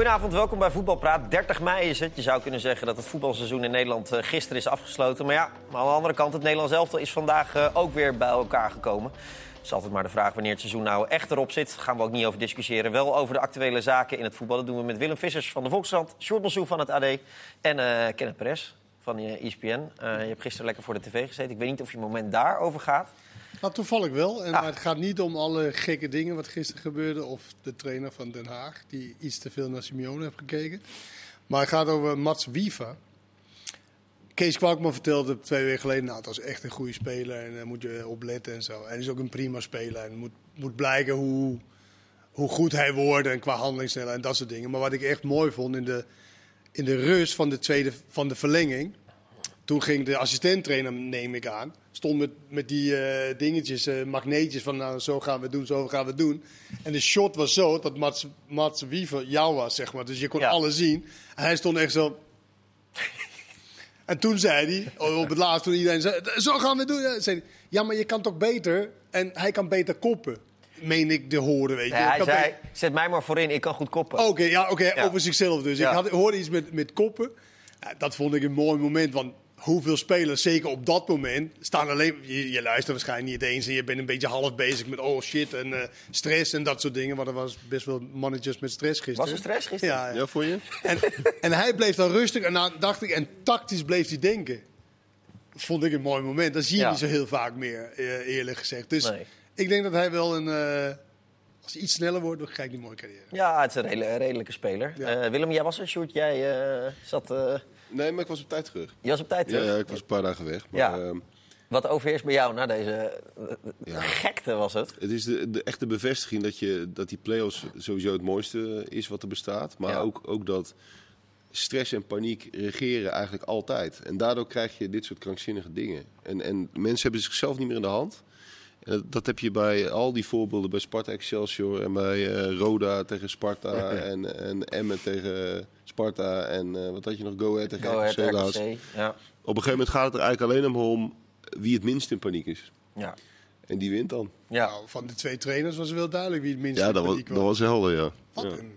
Goedenavond, welkom bij Voetbalpraat. 30 mei is het. Je zou kunnen zeggen dat het voetbalseizoen in Nederland uh, gisteren is afgesloten. Maar ja, aan de andere kant, het Nederlands elftal is vandaag uh, ook weer bij elkaar gekomen. Het is altijd maar de vraag wanneer het seizoen nou echt erop zit. Daar gaan we ook niet over discussiëren. Wel over de actuele zaken in het voetbal. Dat doen we met Willem Vissers van de Volkskrant, Sjoerd Bonsou van het AD en uh, Kenneth Perez van ESPN. je hebt gisteren lekker voor de tv gezeten. Ik weet niet of je moment daarover gaat. Nou, toevallig wel. En, maar het gaat niet om alle gekke dingen wat gisteren gebeurde. Of de trainer van Den Haag, die iets te veel naar Simeone heeft gekeken. Maar het gaat over Mats Wieva. Kees Kwakman vertelde twee weken geleden, nou, dat is echt een goede speler en daar moet je op letten en zo. En hij is ook een prima speler en moet, moet blijken hoe, hoe goed hij wordt en qua handelingssnelheid en dat soort dingen. Maar wat ik echt mooi vond in de, in de rust van de tweede van de verlenging, toen ging de assistenttrainer, neem ik aan, stond met, met die uh, dingetjes, uh, magneetjes van nou, zo gaan we doen, zo gaan we doen. En de shot was zo dat Mats, Mats Wiever jou was, zeg maar. Dus je kon Ja. alles zien. En hij stond echt zo... en toen zei hij, op het laatst toen iedereen zei, zo gaan we doen. Ja, zei hij, ja, maar je kan toch beter? En hij kan beter koppen, meen ik de horen, weet je. Nee, hij Kan zei, beter- zet mij maar voorin, ik kan goed koppen. Oké, ja, oké, Ja. over zichzelf dus. Ja. Ik had, hoorde iets met, met koppen. Ja, dat vond ik een mooi moment. Want hoeveel spelers, zeker op dat moment, staan alleen... Je, je luistert waarschijnlijk niet eens en je bent een beetje half bezig met oh shit en eh, stress en dat soort dingen. Want er was best wel mannetjes met stress gisteren. Was er stress gisteren? Ja, ja. Ja, voor je? En, en hij bleef dan rustig en dan dacht ik, en tactisch bleef hij denken. Vond ik een mooi moment. Dat zie je Ja. niet zo heel vaak meer, eh, eerlijk gezegd. Dus Nee. ik denk dat hij wel een... eh, als hij iets sneller wordt, dan krijg ik een mooie carrière. Ja, het is een redelijke speler. Ja. Eh, Willem, jij was er, Sjoerd. Jij eh, zat... Nee, maar ik was op tijd terug. je was op tijd terug. ja, ik was een paar dagen weg. Maar, Ja. ehm, Wat overheerst bij jou na deze Ja. gekte was het? het is de, de echte bevestiging dat, je, dat die play-offs sowieso het mooiste is wat er bestaat. Maar Ja. ook, ook dat stress en paniek regeren eigenlijk altijd. En daardoor krijg je dit soort krankzinnige dingen. En, en mensen hebben zichzelf niet meer in de hand. En dat- heb je bij al die voorbeelden, bij Sparta Excelsior en bij eh, Roda tegen Sparta en, en Emmen tegen Sparta en eh, wat had je nog, Go Ahead tegen Go RKC. RKC. Ja. Op een gegeven moment gaat het er eigenlijk alleen maar om wie het minst in paniek is. Ja. En die wint dan. Ja. Nou, van de twee trainers was het wel duidelijk wie het minst Ja, in dat was, paniek dat was helder, ja. Wat, ja. een,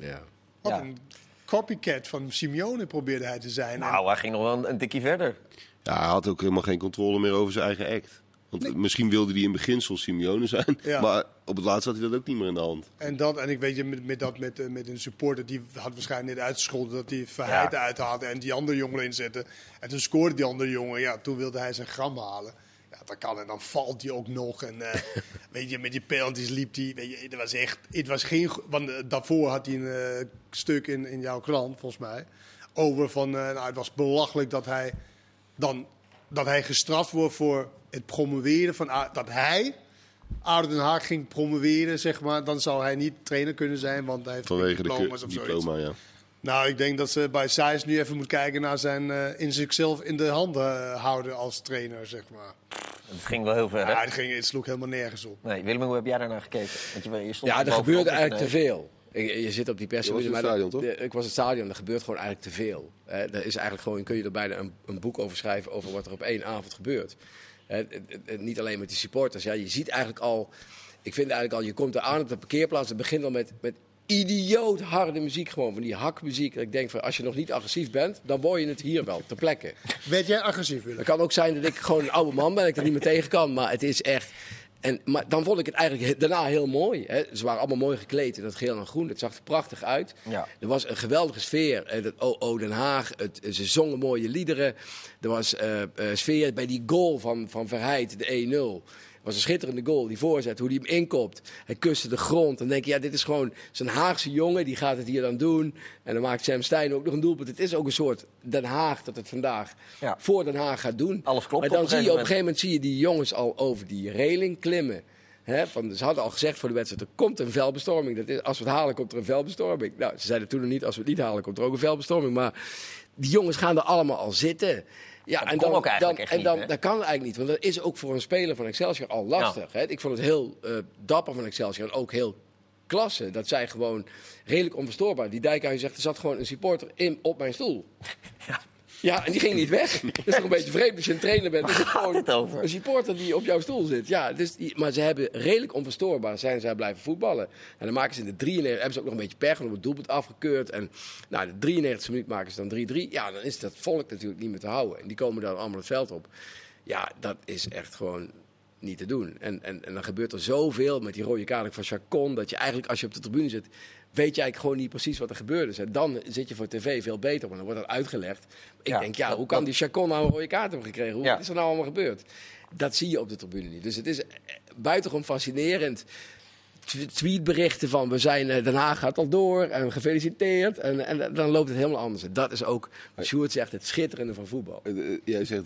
Ja. wat Ja. een copycat van Simeone probeerde hij te zijn. En- Nou, hij ging nog wel een, een tikje verder. Ja, hij had ook helemaal geen controle meer over zijn eigen act. Want misschien wilde hij in beginsel Simeone zijn. Ja. Maar op het laatst had hij dat ook niet meer in de hand. En, dat, en ik weet je, met, met, dat, met, eh, met een supporter, die had waarschijnlijk net uitgescholden dat hij Verheid Ja. uithaalde en die andere jongen inzette. En toen scoorde die andere jongen, ja, toen wilde hij zijn gram halen. Ja, dat kan en dan valt hij ook nog. En eh, weet je, met die penalties liep hij. Weet je, het was echt, het was geen, want eh, daarvoor had hij een stuk in, in jouw krant, volgens mij, over van, nou, het was belachelijk dat hij dan, dat hij gestraft wordt voor het promoveren van, dat hij ADO Den Haag ging promoveren, zeg maar, dan zou hij niet trainer kunnen zijn, want hij heeft Vanwege de diploma's ke- of zoiets. diploma, ja. Nou, ik denk dat ze bij Saïs nu even moet kijken naar zijn eh, in zichzelf in de handen eh, houden als trainer, zeg maar. Het ging wel heel ver, hè? Ja, het, ging, het sloeg helemaal nergens op. Nee, Willem, hoe heb jij daarnaar gekeken? Want je, je stond Ja, er gebeurde eigenlijk te veel. Je, je zit op die maar in het de- stadion, toch? de- ik was in het stadion. Er gebeurt gewoon eigenlijk te veel. Er is eigenlijk gewoon, kun je er bijna een, een boek over schrijven over wat er op één avond gebeurt. Niet alleen met die supporters. Ja, je ziet eigenlijk al, ik vind eigenlijk al, je komt er aan op de parkeerplaats. Het begint al met, met idioot harde muziek gewoon. Van die hakmuziek. Ik denk van, als je nog niet agressief bent, dan word je het hier wel, ter plekke. Werd jij agressief, Willem? Het kan ook zijn dat ik gewoon een oude man ben, dat ik er niet meer tegen kan. Maar het is echt. En, maar dan vond ik het eigenlijk daarna heel mooi. Hè. Ze waren allemaal mooi gekleed in dat geel en groen. Het zag er prachtig uit. Ja. Er was een geweldige sfeer. Dat OO Den Haag. Het, ze zongen mooie liederen. Er was eh, sfeer bij die goal van, van Verheid, de 1-0. Was een schitterende goal, die voorzet, hoe hij hem inkopt. Hij kuste de grond. Dan denk je, ja, dit is gewoon zo'n Haagse jongen, die gaat het hier dan doen. En dan maakt Sam Stein ook nog een doelpunt. Het is ook een soort Den Haag dat het vandaag Ja. voor Den Haag gaat doen. Alles klopt Maar dan zie je op een gegeven moment zie je die jongens al over die reling klimmen. Hè, van, ze hadden al gezegd voor de wedstrijd, er komt een velbestorming. Dat is, als we het halen, komt er een velbestorming. Nou, ze zeiden toen nog niet, als we het niet halen, komt er ook een velbestorming. Maar die jongens gaan er allemaal al zitten. Ja, Dat en dan, ook eigenlijk dan, echt en niet, dan, dat kan eigenlijk niet. Want dat is ook voor een speler van Excelsior al lastig. Hè? Ik vond het heel eh, dapper van Excelsior en ook heel klasse. Dat zij gewoon redelijk onverstoorbaar. Die Dijkhuis zegt, er zat gewoon een supporter in op mijn stoel. Ja, en die ging niet weg. Dat is toch een beetje vreemd als je een trainer bent. Gewoon dit over? Een supporter die op jouw stoel zit. Ja, dus die, maar ze hebben redelijk onverstoorbaar zijn zij blijven voetballen. En dan maken ze in de 93, hebben ze ook nog een beetje pech, want het doelpunt afgekeurd. En nou, de 93 minuut maken ze dan 3-3. Ja, dan is dat volk natuurlijk niet meer te houden. En die komen dan allemaal het veld op. Ja, dat is echt gewoon niet te doen. En, en, en dan gebeurt er zoveel met die rode kaart van Chacon, dat je eigenlijk als je op de tribune zit, weet je eigenlijk gewoon niet precies wat er gebeurd is. En dan zit je voor tv veel beter, want dan wordt dat uitgelegd. Ik Ja, denk, ja, dat- hoe kan dat- die Chacon nou een rode kaart hebben gekregen? Hoe Ja. is er nou allemaal gebeurd? Dat zie je op de tribune niet. Dus het is eh, buitengewoon fascinerend. Tw- Tweetberichten van we zijn eh, Den Haag gaat al door en gefeliciteerd. En, en dan loopt het helemaal anders. En dat is ook, wat Sjoerd zegt, het schitterende van voetbal. Eh, eh, Jij zegt,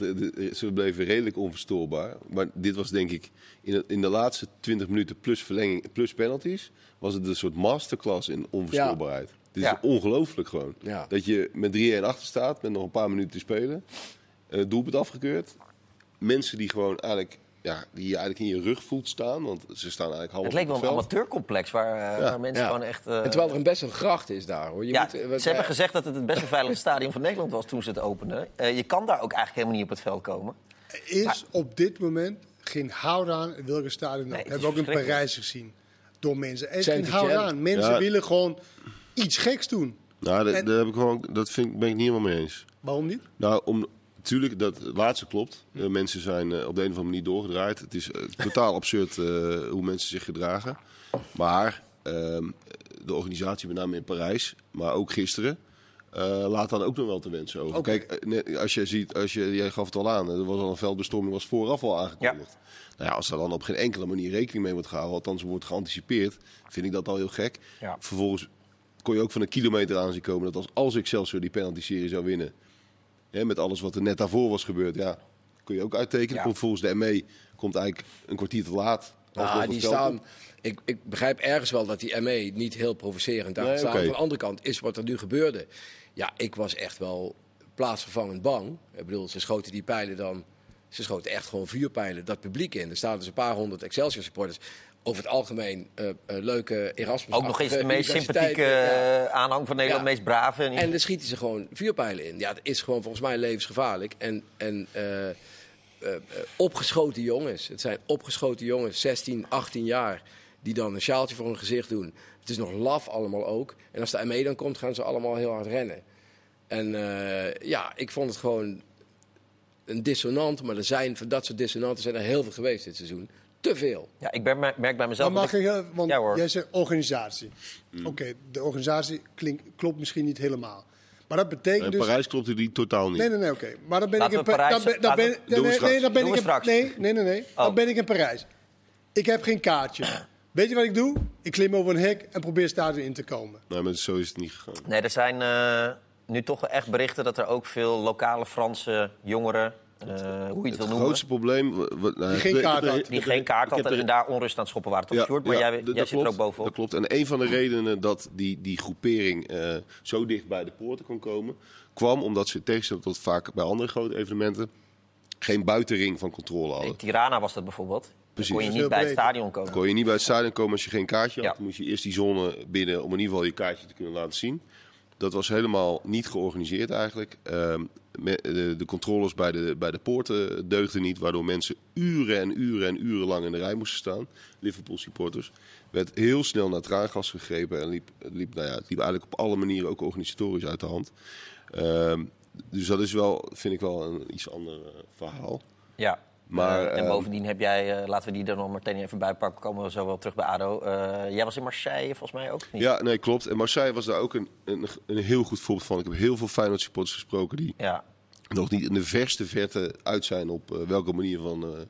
ze bleven redelijk onverstoorbaar. Maar dit was denk ik, in de, in de laatste 20 minuten plus verlenging, plus penalties, was het een soort masterclass in onverstoorbaarheid. Dit Ja. is ongelooflijk gewoon. Ja. Dat je met 3-1 achter staat, met nog een paar minuten te spelen. doelpunt afgekeurd. Mensen die gewoon eigenlijk, ja, die je eigenlijk in je rug voelt staan. Want ze staan eigenlijk half Het leek wel op een amateurcomplex waar, eh, waar mensen Ja. gewoon echt... eh, En terwijl er een best een gracht is daar. Hoor. Je ja, moet, eh, ze hebben gezegd dat het het best wel veiligste stadion van Nederland was toen ze het openden. Eh, je kan daar ook eigenlijk helemaal niet op het veld komen. Er is op dit moment geen houd aan in welke stadion. Nee, ook. het hebben we ook in. Parijs gezien. Door mensen. Er is geen houd aan. Mensen Ja. willen gewoon iets geks doen. Nou, dat, En- heb ik gewoon, dat vind, ik- ben ik niet helemaal mee eens. Waarom niet? Nou, om, natuurlijk, dat laatste klopt. Eh, mensen zijn eh, op de een of andere manier doorgedraaid. Het is eh, totaal absurd hoe mensen zich gedragen. Maar ehm, de organisatie, met name in Parijs, maar ook gisteren, laat dan ook nog wel te wensen over. Kijk, als je ziet, als je, jij gaf het al aan, er was al een veldbestorming, was vooraf al aangekondigd. Nou ja, als er dan op geen enkele manier rekening mee wordt gehouden, althans wordt geanticipeerd, vind ik dat al heel gek. Ja. Vervolgens kon je ook van een kilometer aan zien komen dat als, als ik zelfs weer die penalty-serie zou winnen, hè, met alles wat er net daarvoor was gebeurd, ja, kun je ook uittekenen. Ja. Komt volgens de ME komt eigenlijk een kwartier te laat. Alsnog die staan. Ik, ik begrijp ergens wel dat die ME niet heel provocerend daar Nee, staan. Van de andere kant is wat er nu gebeurde. Ja, ik was echt wel plaatsvervangend bang. Ik bedoel, ze schoten die pijlen dan. Ze schoten echt gewoon vuurpijlen dat publiek in. Er staan dus een paar honderd Excelsior supporters. Over het algemeen eh, eh, leuke Erasmus. Ook nog eens de meest sympathieke Ja. eh, aanhang van Nederland, Ja. meest brave. En, En dan schieten ze gewoon vuurpijlen in. Ja, dat is gewoon volgens mij levensgevaarlijk. En, en eh, eh, eh, opgeschoten jongens. Het zijn opgeschoten jongens, 16, 18 jaar. Die dan een sjaaltje voor hun gezicht doen. Het is nog laf allemaal ook. En als de ME dan komt, gaan ze allemaal heel hard rennen. En eh, ja, ik vond het gewoon een dissonant. Maar er zijn van dat soort dissonanten zijn er heel veel geweest dit seizoen. Te veel. ja, ik ben, merk bij mezelf... Maar mag dat ik- ik, eh, want Ja, hoor. jij zegt organisatie. Oké, de organisatie klinkt, klopt misschien niet helemaal. Maar dat betekent In dus... Parijs klopte die totaal niet. Nee, nee, nee, oké. Maar dan ben Laten ik in Pa- Parijs- dan ben- dan ben- nee, nee, dan ben ik in-. Nee, nee, nee, nee. Dan Oh. ben ik in Parijs. Ik heb geen kaartje. Weet je wat ik doe? Ik klim over een hek en probeer stadion in te komen. Nee, maar zo is het niet gegaan. Nee, er zijn eh, nu toch echt berichten dat er ook veel lokale Franse jongeren, hoe je het wil Het noemen, grootste probleem... nou, Die geen kaart had. die geen kaart er- en daar onrust aan het schoppen waren. Toch, Sjoerd? Maar jij, zit er ook bovenop. Dat klopt. En een van de redenen dat die, die groepering eh, zo dicht bij de poorten kon komen, kwam omdat ze tegenstelling tot vaak bij andere grote evenementen geen buitenring van controle hadden. In Tirana was dat bijvoorbeeld. Dan Precies. kon je niet bij het stadion komen. Kon je niet bij het stadion komen als je geen kaartje had. Ja. Dan moest je eerst die zone binnen om in ieder geval je kaartje te kunnen laten zien. Dat was helemaal niet georganiseerd eigenlijk. Ehm, de, controles bij de, bij de poorten deugden niet, waardoor mensen uren en uren en uren lang in de rij moesten staan. Liverpool supporters. Werd heel snel naar traangas gegrepen en liep, liep, nou ja, liep eigenlijk op alle manieren ook organisatorisch uit de hand. Ehm, dus dat is wel, vind ik wel een iets ander eh, verhaal. Ja. Maar, Eh, en eh, bovendien heb jij, eh, laten we die er nog meteen even bij pakken, komen we zo wel terug bij ADO. Jij was in Marseille volgens mij ook niet? Ja, nee, klopt. En Marseille was daar ook een, een, een heel goed voorbeeld van. Ik heb heel veel Feyenoord supporters gesproken die Ja. nog niet in de verste verte uit zijn op welke manier van,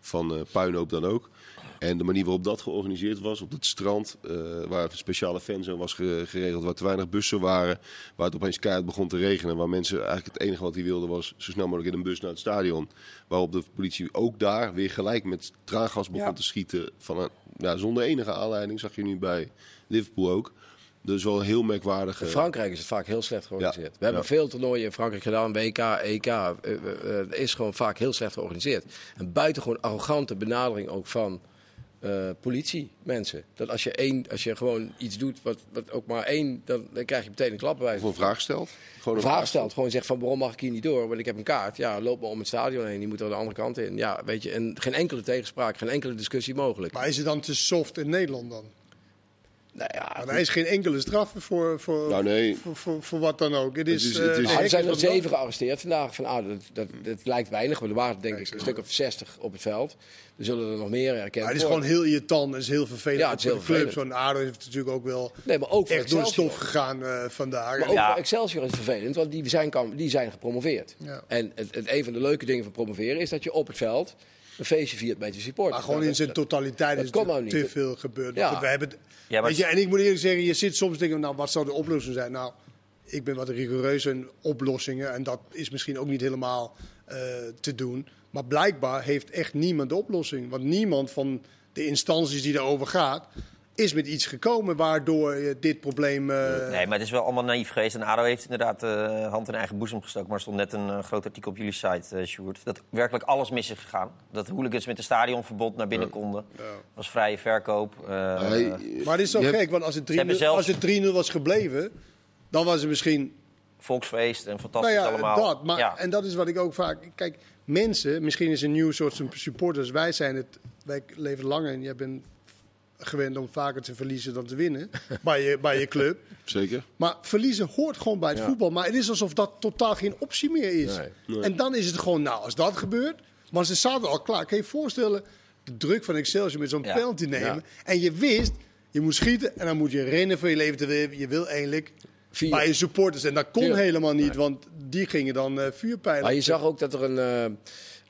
van puinhoop dan ook. En de manier waarop dat georganiseerd was, op het strand, eh, waar een speciale fanzone was ge- geregeld, waar te weinig bussen waren, waar het opeens keihard begon te regenen, waar mensen eigenlijk het enige wat die wilden was zo snel mogelijk in een bus naar het stadion. Waarop de politie ook daar weer gelijk met traangas begon Ja. te schieten, van een, ja, zonder enige aanleiding, zag je nu bij Liverpool ook. Dus wel een heel merkwaardige... In Frankrijk is het vaak heel slecht georganiseerd. Ja. We hebben Ja. veel toernooien in Frankrijk gedaan, WK, EK. eh, eh, eh, Het is gewoon vaak heel slecht georganiseerd. Een buitengewoon arrogante benadering ook van eh, politiemensen. Dat als je, één, als je gewoon iets doet wat, wat ook maar één, dan, dan krijg je meteen een klap bij. Of een vraag stelt. Gewoon Een vraag stelt, gewoon zegt van waarom mag ik hier niet door? Want ik heb een kaart. Ja, loop maar om het stadion heen. Die moet er de andere kant in. Ja, weet je, en geen enkele tegenspraak, geen enkele discussie mogelijk. Maar is het dan te soft in Nederland dan? Nou ja, Maar er is geen enkele straf voor, voor, Nou, nee. voor, voor, voor wat dan ook. Het is, is- eh, het is- de Ah, er zijn er zeven gearresteerd vandaag. Van, ah, dat, dat, dat lijkt weinig, maar er waren denk ik een stuk of 60 op het veld. Er zullen er nog meer herkend Maar het is gewoon heel irritant. Het is heel vervelend Ja, het is voor heel de club. vervelend. Zo'n ADO heeft natuurlijk ook wel Nee, maar ook voor echt door de stof gegaan eh, vandaag. Maar ook Ja. voor Excelsior is het vervelend, want die zijn, die zijn gepromoveerd. Ja. En het, het, een van de leuke dingen van promoveren is dat je op het veld een feestje viert met je supporters. Maar gewoon in zijn totaliteit dat is er nou niet. te veel gebeurd. Ja. we hebben, Ja, maar weet je, en ik moet eerlijk zeggen, je zit soms te denken, nou, wat zou de oplossing zijn? Nou, ik ben wat rigoureus in oplossingen. En dat is misschien ook niet helemaal eh, te doen. Maar blijkbaar heeft echt niemand de oplossing. Want niemand van de instanties die daarover gaat, is met iets gekomen waardoor je dit probleem... eh, Nee, maar het is wel allemaal naïef geweest. En ADO heeft inderdaad eh, hand in eigen boezem gestoken. Maar er stond net een eh, groot artikel op jullie site, eh Sjoerd. Dat werkelijk alles mis is gegaan. Dat hooligans met een stadionverbod naar binnen konden. was vrije verkoop. eh, Hij- Maar het is zo hebt- gek, want als het 3-0 hebben zelfs- als het 3-0 was gebleven, dan was het misschien volksfeest en Nou fantastisch ja, allemaal. dat. Maar, ja. En dat is wat ik ook vaak... Kijk, mensen, misschien is een nieuw soort supporters. Wij zijn het... Wij leven langer en jij bent gewend om vaker te verliezen dan te winnen. bij, je, bij je club. Zeker. Maar verliezen hoort gewoon bij het Ja. voetbal. Maar het is alsof dat totaal geen optie meer is. Nee. En dan is het gewoon, nou, als dat gebeurt... Maar ze zaten al klaar. Kan je je voorstellen, de druk van Excelsior met zo'n Ja. penalty nemen. Ja. En je wist, je moet schieten en dan moet je rennen voor je leven. Te leven. Je wil eigenlijk Vier. bij je supporters. En dat kon helemaal niet, want die gingen dan eh vuurpijlen. Maar je zag ook dat er een. eh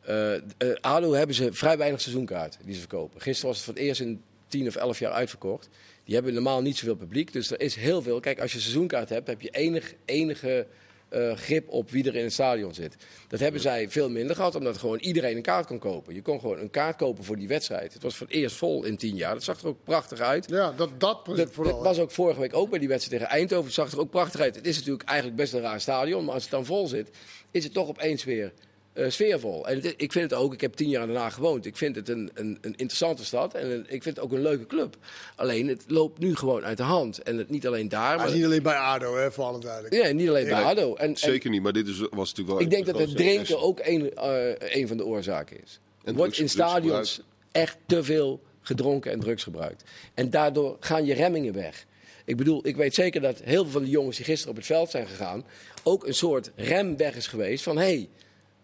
eh, eh, ADO hebben ze vrij weinig seizoenkaarten die ze verkopen. Gisteren was het voor het eerst in 10 of 11 jaar uitverkocht. Die hebben normaal niet zoveel publiek. Dus er is heel veel. Kijk, als je seizoenkaart hebt, heb je enig, enige eh, grip op wie er in het stadion zit. Dat hebben zij veel minder gehad, omdat gewoon iedereen een kaart kon kopen. Je kon gewoon een kaart kopen voor die wedstrijd. Het was voor het eerst vol in 10 jaar. Dat zag er ook prachtig uit. Ja, dat, dat, Dat, vooral. dat was ook vorige week ook bij die wedstrijd tegen Eindhoven. Het zag er ook prachtig uit. Het is natuurlijk eigenlijk best een raar stadion. Maar als het dan vol zit, is het toch opeens weer eh, sfeervol. En het- ik vind het ook, ik heb tien jaar daarna gewoond. Ik vind het een, een, een interessante stad. En een- ik vind het ook een leuke club. Alleen, het loopt nu gewoon uit de hand. En het, niet alleen daar, Maar maar... niet alleen bij ADO, hè, voor alle duidelijkheid. Ja, niet alleen bij ADO. En, en Zeker niet, maar dit is, was natuurlijk wel... ik denk dat het drinken ook een, eh, een van de oorzaken is. En Er wordt in stadions echt te veel gedronken en drugs gebruikt. En daardoor gaan je remmingen weg. Ik bedoel, ik weet zeker dat heel veel van de jongens die gisteren op het veld zijn gegaan... ook een soort rem weg is geweest van... hé, hey,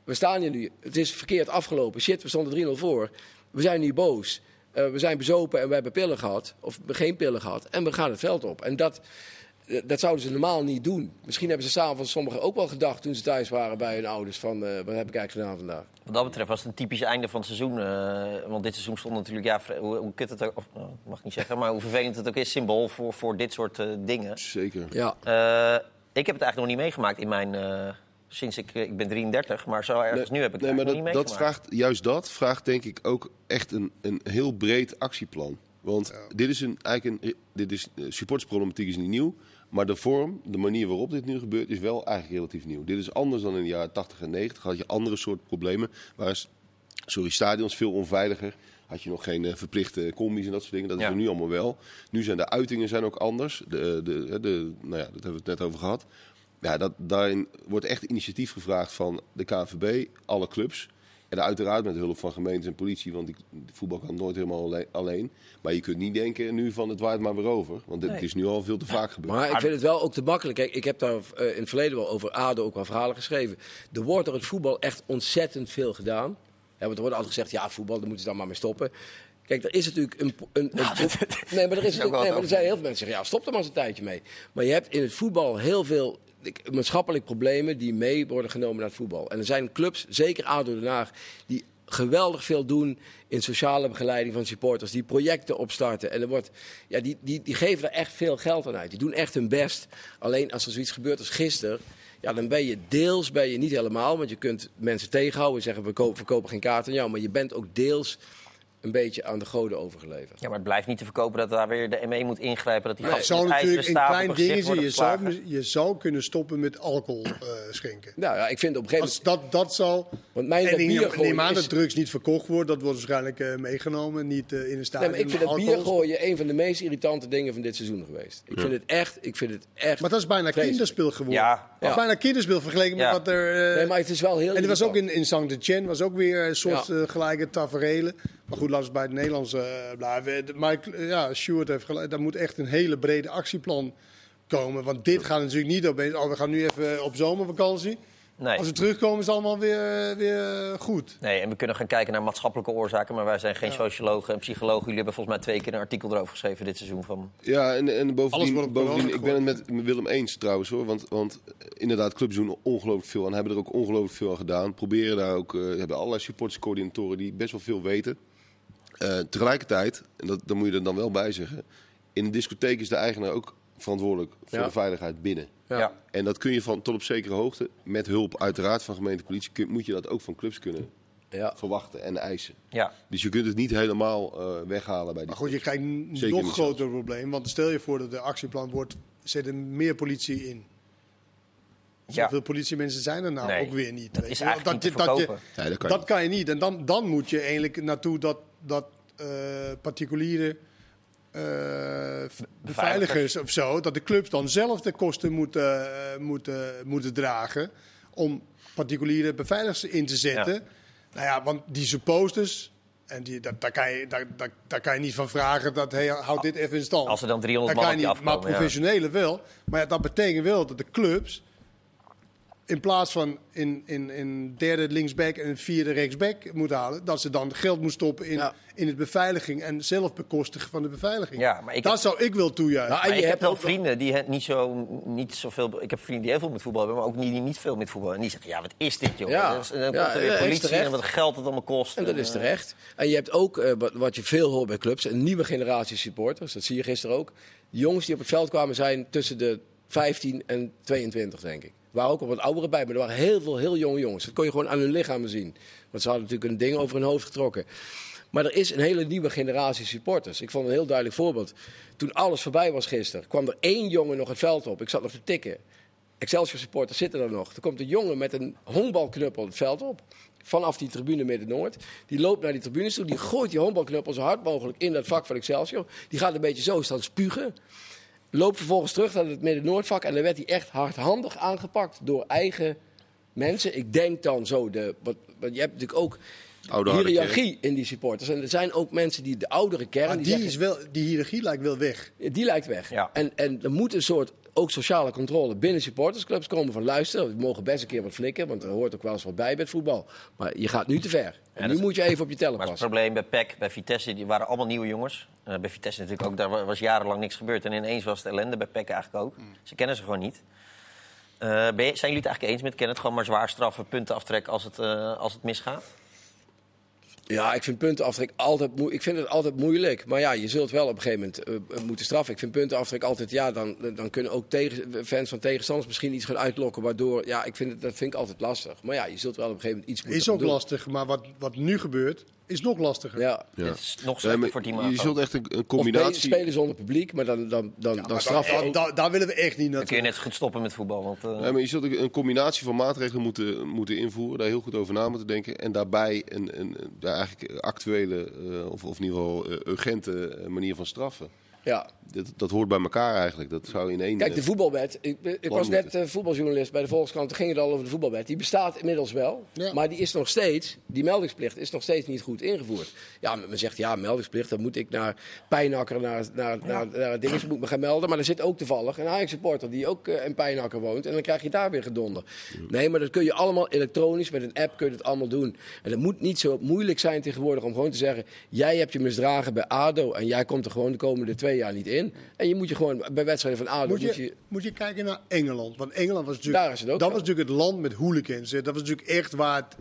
we staan hier nu, het is verkeerd afgelopen. Shit, we stonden 3-0 voor. We zijn nu boos. Eh, we zijn bezopen en we hebben pillen gehad. Of geen pillen gehad. En we gaan het veld op. En dat, eh, dat zouden ze normaal niet doen. Misschien hebben ze s'avonds sommigen ook wel gedacht... toen ze thuis waren bij hun ouders... van eh, wat heb ik eigenlijk gedaan vandaag. Wat dat betreft was het een typisch einde van het seizoen. eh, want dit seizoen stond natuurlijk, ja, hoe, hoe kut het ook, of, nou, mag ik niet zeggen, maar hoe vervelend het ook is, symbool voor, voor dit soort eh, dingen. Zeker. Ja. Eh, ik heb het eigenlijk nog niet meegemaakt in mijn. Eh, sinds ik, ik ben 33, maar zo ergens nu heb ik het nee, maar dat, niet dat meegemaakt. vraagt, juist dat vraagt denk ik ook echt een, een heel breed actieplan. Want dit is een, eigenlijk een, dit is, eh, supportersproblematiek is niet nieuw. Maar de vorm, de manier waarop dit nu gebeurt, is wel eigenlijk relatief nieuw. Dit is anders dan in de jaren 80 en 90. Had je andere soort problemen. Waar is, sorry, stadions veel onveiliger. Had je nog geen eh, verplichte combi's en dat soort dingen. Dat is Ja. er nu allemaal wel. Nu zijn de uitingen zijn ook anders. De, de, de, nou ja, dat hebben we het net over gehad. Ja, dat, daarin wordt echt initiatief gevraagd van de KNVB, alle clubs. En uiteraard met hulp van gemeentes en politie, want die, de voetbal kan nooit helemaal alle- alleen. Maar je kunt niet denken nu van het waait maar weer over. Want dit Nee. is nu al veel te vaak gebeurd. Maar ik vind het wel ook te makkelijk. Kijk, ik heb daar eh, in het verleden wel over ADO ook wel verhalen geschreven. Er wordt door het voetbal echt ontzettend veel gedaan. Ja, want er wordt altijd gezegd, ja, voetbal, daar moeten ze dan maar mee stoppen. Kijk, er is natuurlijk een... een, een nee, maar er, is natuurlijk, nee, maar er zijn heel veel mensen die zeggen, ja, stop er maar eens een tijdje mee. Maar je hebt in het voetbal heel veel maatschappelijke problemen die mee worden genomen naar het voetbal. En er zijn clubs, zeker ADO Den Haag, die geweldig veel doen in sociale begeleiding van supporters. Die projecten opstarten. En er wordt, ja, die, die, die geven er echt veel geld aan uit. Die doen echt hun best. Alleen als er zoiets gebeurt als gisteren. Ja, dan ben je deels, ben je niet helemaal. Want je kunt mensen tegenhouden en zeggen we kopen, verkopen geen kaart aan jou. Maar je bent ook deels een beetje aan de goden overgeleverd. Ja, maar het blijft niet te verkopen dat daar weer de ME moet ingrijpen. Dat die Nee, zou natuurlijk op klein dingetje. Je zou, je zou kunnen stoppen met alcohol eh, schenken. Nou ja, ik vind op een gegeven Als moment... dat, dat zal. Want mijn En dat ik bier neem, aan dat drugs niet verkocht wordt. Dat wordt waarschijnlijk eh, meegenomen. Niet eh, in een Nee, stadion. maar ik vind maar het bier gooien een van de meest irritante dingen van dit seizoen geweest. Ik vind het echt, ik vind het echt... Maar dat is bijna vreselijk. kinderspel geworden. Ja. Dat is Ja. bijna kinderspel vergeleken Ja. met wat er. eh, Nee, maar het is wel heel en er was ook in, in Saint-Etienne was ook weer een soort Ja. gelijke taferelen. Maar goed, laten we bij het Nederlands eh, blijven. Maar ik- ja, Stuart heeft gelijk. Daar moet echt een hele brede actieplan komen. Want dit gaat natuurlijk niet opeens. Oh, we gaan nu even op zomervakantie. Nee. Als we terugkomen is het allemaal weer, weer goed. Nee, en we kunnen gaan kijken naar maatschappelijke oorzaken, maar wij zijn geen sociologen en psychologen. Jullie hebben volgens mij twee keer een artikel erover geschreven dit seizoen. Van... Ja, en, en bovendien, bovendien ik ben het met, Willem eens trouwens hoor. Want, want eh, inderdaad, clubs doen ongelooflijk veel en hebben er ook ongelooflijk veel aan gedaan. Proberen daar ook, eh hebben allerlei supporterscoördinatoren die best wel veel weten. Eh, tegelijkertijd, en dat, daar moet je er dan wel bij zeggen, in een discotheek is de eigenaar ook verantwoordelijk voor Ja. de veiligheid binnen. Ja. Ja. En dat kun je van tot op zekere hoogte, met hulp uiteraard van gemeente politie, kun- moet je dat ook van clubs kunnen Ja. verwachten en eisen. Ja. Dus je kunt het niet helemaal eh, weghalen bij die Maar goed, je krijgt een Zeker nog groter probleem. Want stel je voor dat de actieplan wordt. Zet er meer politie in. Ja. Hoeveel politiemensen zijn er nou Nee, ook weer niet? dat is je eigenlijk niet je- te dat, je, dat kan dat niet. kan je niet. En dan, dan moet je eigenlijk naartoe dat, dat eh, particuliere eh, v- beveiligers of zo, dat de clubs dan zelf de kosten moeten, eh, moeten, moeten dragen om particuliere beveiligers in te zetten. Ja. Nou ja, want die supporters, en die, dat, daar, kan je, daar, daar, daar kan je niet van vragen dat hey, houd dit even in stand. Als er dan 300 Dat man je maar afkomen. ja. professionele wel. Maar ja, dat betekent wel dat de clubs in plaats van in, in, in derde linksback en vierde rechtsback moeten halen, dat ze dan geld moeten stoppen in, Ja. in het beveiliging en zelf bekostigen van de beveiliging. Ja, maar ik dat heb- zou ik wel toejuichen. Nou, en je ik heb hebt wel vrienden die het niet zo, niet zoveel. Ik heb vrienden die heel veel met voetbal hebben, maar ook niet, die niet veel met voetbal. En die zeggen: ja, wat is dit, joh? Ja. Dat is- En dan Ja, komt er weer ja, is politie terecht. en wat geld het allemaal kost. En dat En, is eh, terecht. En je hebt ook, eh, wat, wat je veel hoort bij clubs, een nieuwe generatie supporters. Dat zie je gisteren ook. Jongens die op het veld kwamen zijn tussen de 15 en 22, denk ik. Waren ook al wat ouderen bij, maar er waren heel veel heel jonge jongens. Dat kon je gewoon aan hun lichamen zien. Want ze hadden natuurlijk een ding over hun hoofd getrokken. Maar er is een hele nieuwe generatie supporters. Ik vond een heel duidelijk voorbeeld. Toen alles voorbij was gisteren, kwam er één jongen nog het veld op. Ik zat nog te tikken. Excelsior supporters zitten er nog. Er komt een jongen met een honkbalknuppel het veld op. Vanaf die tribune Midden-Noord. Die loopt naar die tribunes toe. Die gooit die honkbalknuppel zo hard mogelijk in dat vak van Excelsior. Die gaat een beetje zo staan spugen. Loopt vervolgens terug naar het Midden-Noordvak. En dan werd hij echt hardhandig aangepakt door eigen mensen. Ik denk dan zo. De, wat, want je hebt natuurlijk ook Oude hiërarchie in die supporters. En er zijn ook mensen die de oudere kern. Maar die die, zeggen, is wel, die hiërarchie lijkt wel weg. die lijkt weg. Ja. En, en er moet een soort ook sociale controle binnen supportersclubs komen van luisteren. We mogen best een keer wat flikken, want er hoort ook wel eens wat bij bij het voetbal. Maar je gaat nu te ver. En nu is- moet je even op je tellen Maar het probleem bij PEC, bij Vitesse, die waren allemaal nieuwe jongens. Eh, bij Vitesse natuurlijk ook, daar wa- was jarenlang niks gebeurd. En ineens was het ellende bij PEC eigenlijk ook. Ze kennen ze gewoon niet. Eh, ben je- zijn jullie het eigenlijk eens met Kenneth? Gewoon maar zwaar straffen, punten aftrekken als het, eh, als het misgaat? Ja, ik vind puntenaftrek altijd, ik vind het altijd moeilijk. Maar ja, je zult wel op een gegeven moment moeten straffen. Ik vind puntenaftrek altijd, ja, dan, dan kunnen ook tegen, fans van tegenstanders misschien iets gaan uitlokken. Waardoor, ja, ik vind het, dat vind ik altijd lastig. Maar ja, je zult wel op een gegeven moment iets moeten Is gaan ook doen. lastig, maar wat, wat nu gebeurt, is nog lastiger. Ja. Ja. Het is nog slechter voor die je zult echt een, een Of combinatie... spelen zonder publiek, maar dan, dan, dan, dan da- daar willen we echt niet Dan kun je naartoe. net goed stoppen met voetbal. Want, eh, Nee, maar je zult een combinatie van maatregelen moeten, moeten invoeren, daar heel goed over na moeten denken. En daarbij een, een, ja, eigenlijk actuele, eh, of, of in ieder geval eh, urgente manier van straffen. Ja. Dat, dat hoort bij elkaar eigenlijk. Dat zou in één... Kijk, de eh, voetbalwet. Ik, ik was net eh, voetbaljournalist bij de Volkskrant. Toen ging het al over de voetbalwet. Die bestaat inmiddels wel. Ja. Maar die is nog steeds, die meldingsplicht is nog steeds niet goed ingevoerd. Ja, men zegt ja, meldingsplicht. Dan moet ik naar Pijnakker, naar, naar, naar, naar moet ik me gaan melden. Maar er zit ook toevallig een Ajax-supporter die ook eh, in Pijnakker woont. En dan krijg je daar weer gedonder. Nee, maar dat kun je allemaal elektronisch. Met een app kun je het allemaal doen. En het moet niet zo moeilijk zijn tegenwoordig om gewoon te zeggen... jij hebt je misdragen bij ADO en jij komt er gewoon de komende twee jaar niet in. En je moet je gewoon bij wedstrijden van ADO... Moet moet je, moet je kijken naar Engeland. Want Engeland was natuurlijk, Daar is het ook dat zo. was natuurlijk het land met hooligans. Dat was natuurlijk echt waar het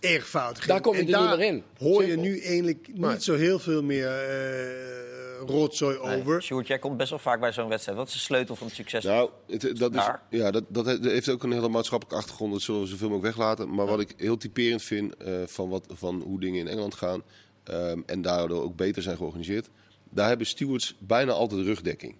echt fout ging. Daar kom je En er niet daar meer in. hoor je nu eigenlijk niet Nee. zo heel veel meer eh, rotzooi nee. over. Sjoerd, jij komt best wel vaak bij zo'n wedstrijd. Wat is de sleutel van het succes? Nou, het, dat, is, Daar. ja, dat, dat he- heeft ook een hele maatschappelijke achtergrond. Dat zullen we zoveel mogelijk weglaten. Maar wat ik heel typerend vind eh, van, wat, van hoe dingen in Engeland gaan. ehm, en daardoor ook beter zijn georganiseerd, daar hebben stewards bijna altijd rugdekking.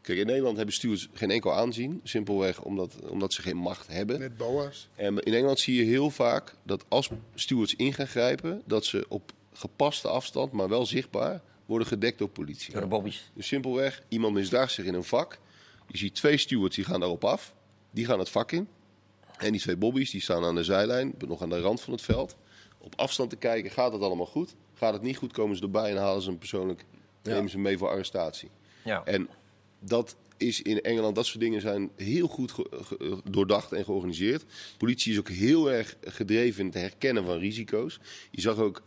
Kijk, in Nederland hebben stewards geen enkel aanzien, simpelweg omdat, omdat ze geen macht hebben. Met boa's. En in Engeland zie je heel vaak dat als stewards in gaan grijpen, dat ze op gepaste afstand, maar wel zichtbaar, worden gedekt door politie. Door de bobby's. Dus simpelweg, iemand misdraagt zich in een vak. Je ziet twee stewards die gaan daarop af. Die gaan het vak in. En die twee bobby's die staan aan de zijlijn, nog aan de rand van het veld. Op afstand te kijken, gaat het allemaal goed? Gaat het niet goed, komen ze erbij en halen ze hem persoonlijk, Ja. nemen ze mee voor arrestatie. Ja. En dat is in Engeland, dat soort dingen zijn heel goed doordacht en georganiseerd. Politie is ook heel erg gedreven in het herkennen van risico's. Je zag ook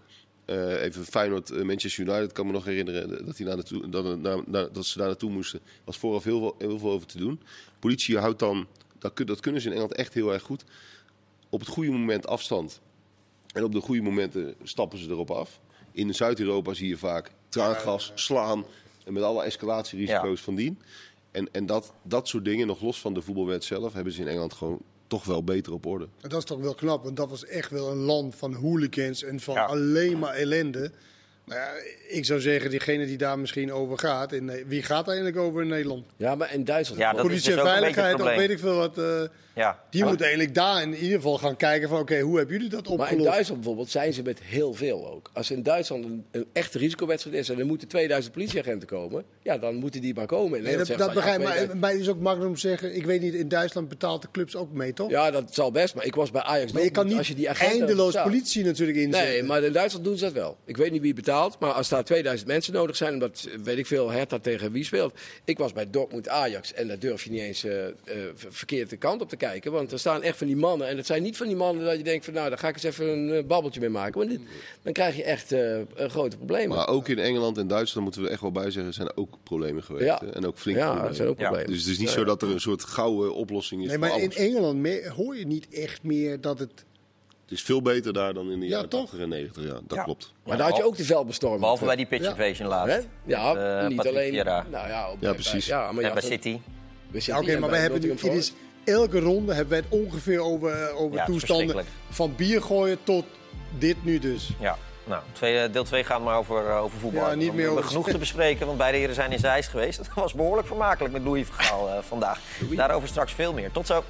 eh, even Feyenoord, eh, Manchester United, kan me nog herinneren dat, die naartoe, dat, het naar- naar- dat ze daar naartoe moesten. Er was vooraf heel veel, heel veel over te doen. Politie houdt dan, dat, dat kunnen ze in Engeland echt heel erg goed, op het goede moment afstand. En op de goede momenten stappen ze erop af. In Zuid-Europa zie je vaak traangas, slaan en met alle escalatierisico's Ja. van dien. En, en dat, dat soort dingen, nog los van de voetbalwet zelf, hebben ze in Engeland gewoon toch wel beter op orde. En dat is toch wel knap, want dat was echt wel een land van hooligans en van Ja. alleen maar ellende. Nou ja, ik zou zeggen, diegene die daar misschien over gaat, wie gaat daar eigenlijk over in Nederland? Ja, maar in Duitsland... Ja, dat is Politie dus en ook een beetje veiligheid, of weet ik veel wat. eh, Ja. die moet eigenlijk daar in ieder geval gaan kijken van, oké, hoe hebben jullie dat Maar in opgelost? Duitsland bijvoorbeeld zijn ze met heel veel ook. Als in Duitsland een, een echte risicowedstrijd is en er moeten 2000 politieagenten komen, ja, dan moeten die maar komen. In Nee, dat, Nederland dat begrijp ik, ja, maar 2000. mij is ook makkelijk om te zeggen, ik weet niet, in Duitsland betaalt de clubs ook mee, toch? Ja, dat zal best, maar ik was bij Ajax maar je kan niet, niet als je die agenten eindeloos betaalt. politie natuurlijk inzetten. Nee, maar in Duitsland doen ze dat wel. Ik weet niet wie het maar als daar 2000 mensen nodig zijn, omdat eh, weet ik veel, Hertha tegen wie speelt. Ik was bij Dortmund Ajax en daar durf je niet eens eh, eh, ver- verkeerd de kant op te kijken. Want er staan echt van die mannen. En het zijn niet van die mannen dat je denkt van nou, daar ga ik eens even een eh, babbeltje mee maken. Want dit- dan krijg je echt eh, een grote problemen. Maar ook in Engeland en Duitsland moeten we echt wel bij zeggen, zijn er ook problemen geweest. Ja. En ook flinke ja, problemen. dat zijn ook Ja. problemen. Dus het is niet zo dat er een soort gouden oplossing is Nee, voor maar in. Engeland hoor je niet echt meer dat het... Het is veel beter daar dan in de Ja, jaren toch? 80 en 90. Ja, dat Ja. klopt. Maar daar had je ook de veldbestorming. Behalve bij die pitch Ja. invasion laatst. Ja, Met, eh, niet Patrick alleen. Nou ja, op- Ja, precies. Ja, maar En bij City. Oké, maar wij hebben nu... Het is, elke ronde hebben wij het ongeveer over, over Ja, het is toestanden. Van bier gooien tot dit nu dus. Ja, nou, twee, deel 2 gaat maar over, eh, over voetbal. Ja, niet We meer hebben over- genoeg te bespreken, want beide heren zijn in Zeist geweest. Dat was behoorlijk vermakelijk met Louis Vergaal eh, vandaag. Daarover straks veel meer. Tot zo.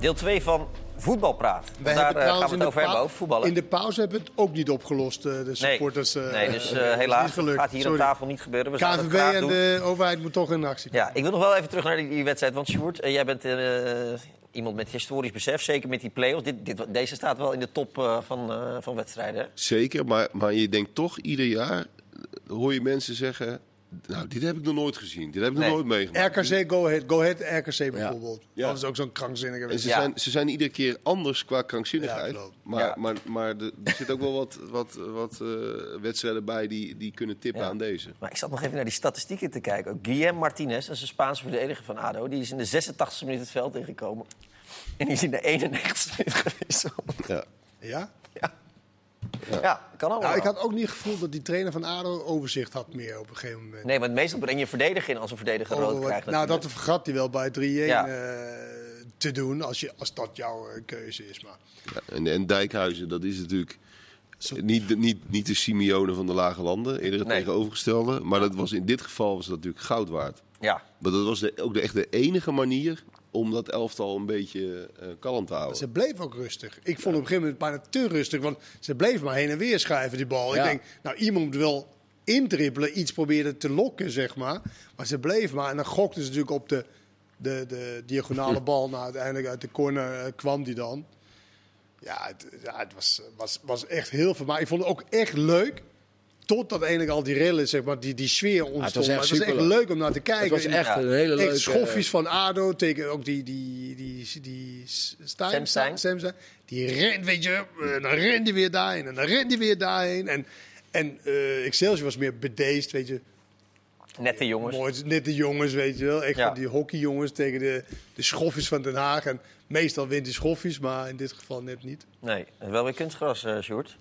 Deel 2 van Voetbalpraat. Wij daar hebben eh, gaan trouwens we in het de over hebben, over voetballen. In de pauze hebben we het ook niet opgelost, eh, de nee, supporters. eh, nee, dus eh, eh, is helaas gaat hier Sorry. op tafel niet gebeuren. We zouden het KNVB graag en doen. de overheid moet toch in actie komen. Ja, ik wil nog wel even terug naar die, die wedstrijd. Want Sjoerd, eh, jij bent eh, iemand met historisch besef. Zeker met die play-offs. Dit, dit, deze staat wel in de top eh, van, eh, van wedstrijden. hè? Zeker, maar, maar je denkt toch ieder jaar, hoor je mensen zeggen... Nou, dit heb ik nog nooit gezien. Dit heb ik Nee. nog nooit meegemaakt. RKC, Go Ahead, Go Ahead RKC bijvoorbeeld. Ja. Dat is ook zo'n krankzinnige En ze, zijn, ze zijn iedere keer anders qua krankzinnigheid. Ja, klopt. maar Ja. maar, maar de- er zit ook wel wat, wat, wat eh, wedstrijden bij die, die kunnen tippen Ja. aan deze. Maar ik zat nog even naar die statistieken te kijken. Ook Guillem Martinez, dat is een Spaanse verdediger van ADO. Die is in de 86e minuut het veld ingekomen. En die is in de 91e minuut gewisseld. Ja. Ja? Ja, kan allemaal. Nou, ik had ook niet het gevoel dat die trainer van ADO overzicht had meer op een gegeven moment. Nee, want meestal breng je een verdediger in als een verdediger Oh, rood krijgt. nou, dat vergat hij wel bij 3-1 Ja. eh, te doen, als, je, als dat jouw eh, keuze is. Maar Ja, en, en Dijkhuizen, dat is natuurlijk niet, de- niet, niet de Simeone van de Lage Landen, eerder het Nee. tegenovergestelde. Maar dat was, in dit geval was dat natuurlijk goud waard. Ja, Maar dat was de, ook de, echt de enige manier om dat elftal een beetje eh kalm te houden. ze bleef ook rustig. Ik vond op een gegeven moment bijna te rustig, want ze bleef maar heen en weer schuiven, die bal. Ja. Ik denk, nou, iemand moet wel indribbelen, iets proberen te lokken, zeg maar. Maar ze bleef maar. En dan gokte ze natuurlijk op de, de, de diagonale bal. Nou, uiteindelijk uit de corner eh, kwam die dan. Ja, het, ja, het was, was, was echt heel veel. Maar ik vond het ook echt leuk. Totdat eigenlijk al die rellen, zeg maar, die, die sfeer ontstond. het was echt maar het was echt superleuk. leuk om naar te kijken. Het was echt een hele leuke... Echt schoffies van ADO tegen ook die, die, die, die Sam Stein. Sam Stein. Die rent, weet je, en dan rent hij weer daarheen en dan rent hij weer daarheen. En, en eh, Excelsior was meer bedeesd, weet je. nette jongens. Mooi, net de jongens, weet je wel. Echt Ja. van die hockeyjongens tegen de, de schoffies van Den Haag. En meestal wint die schoffies, maar in dit geval net niet. Nee, wel weer kunstgras, eh Sjoerd.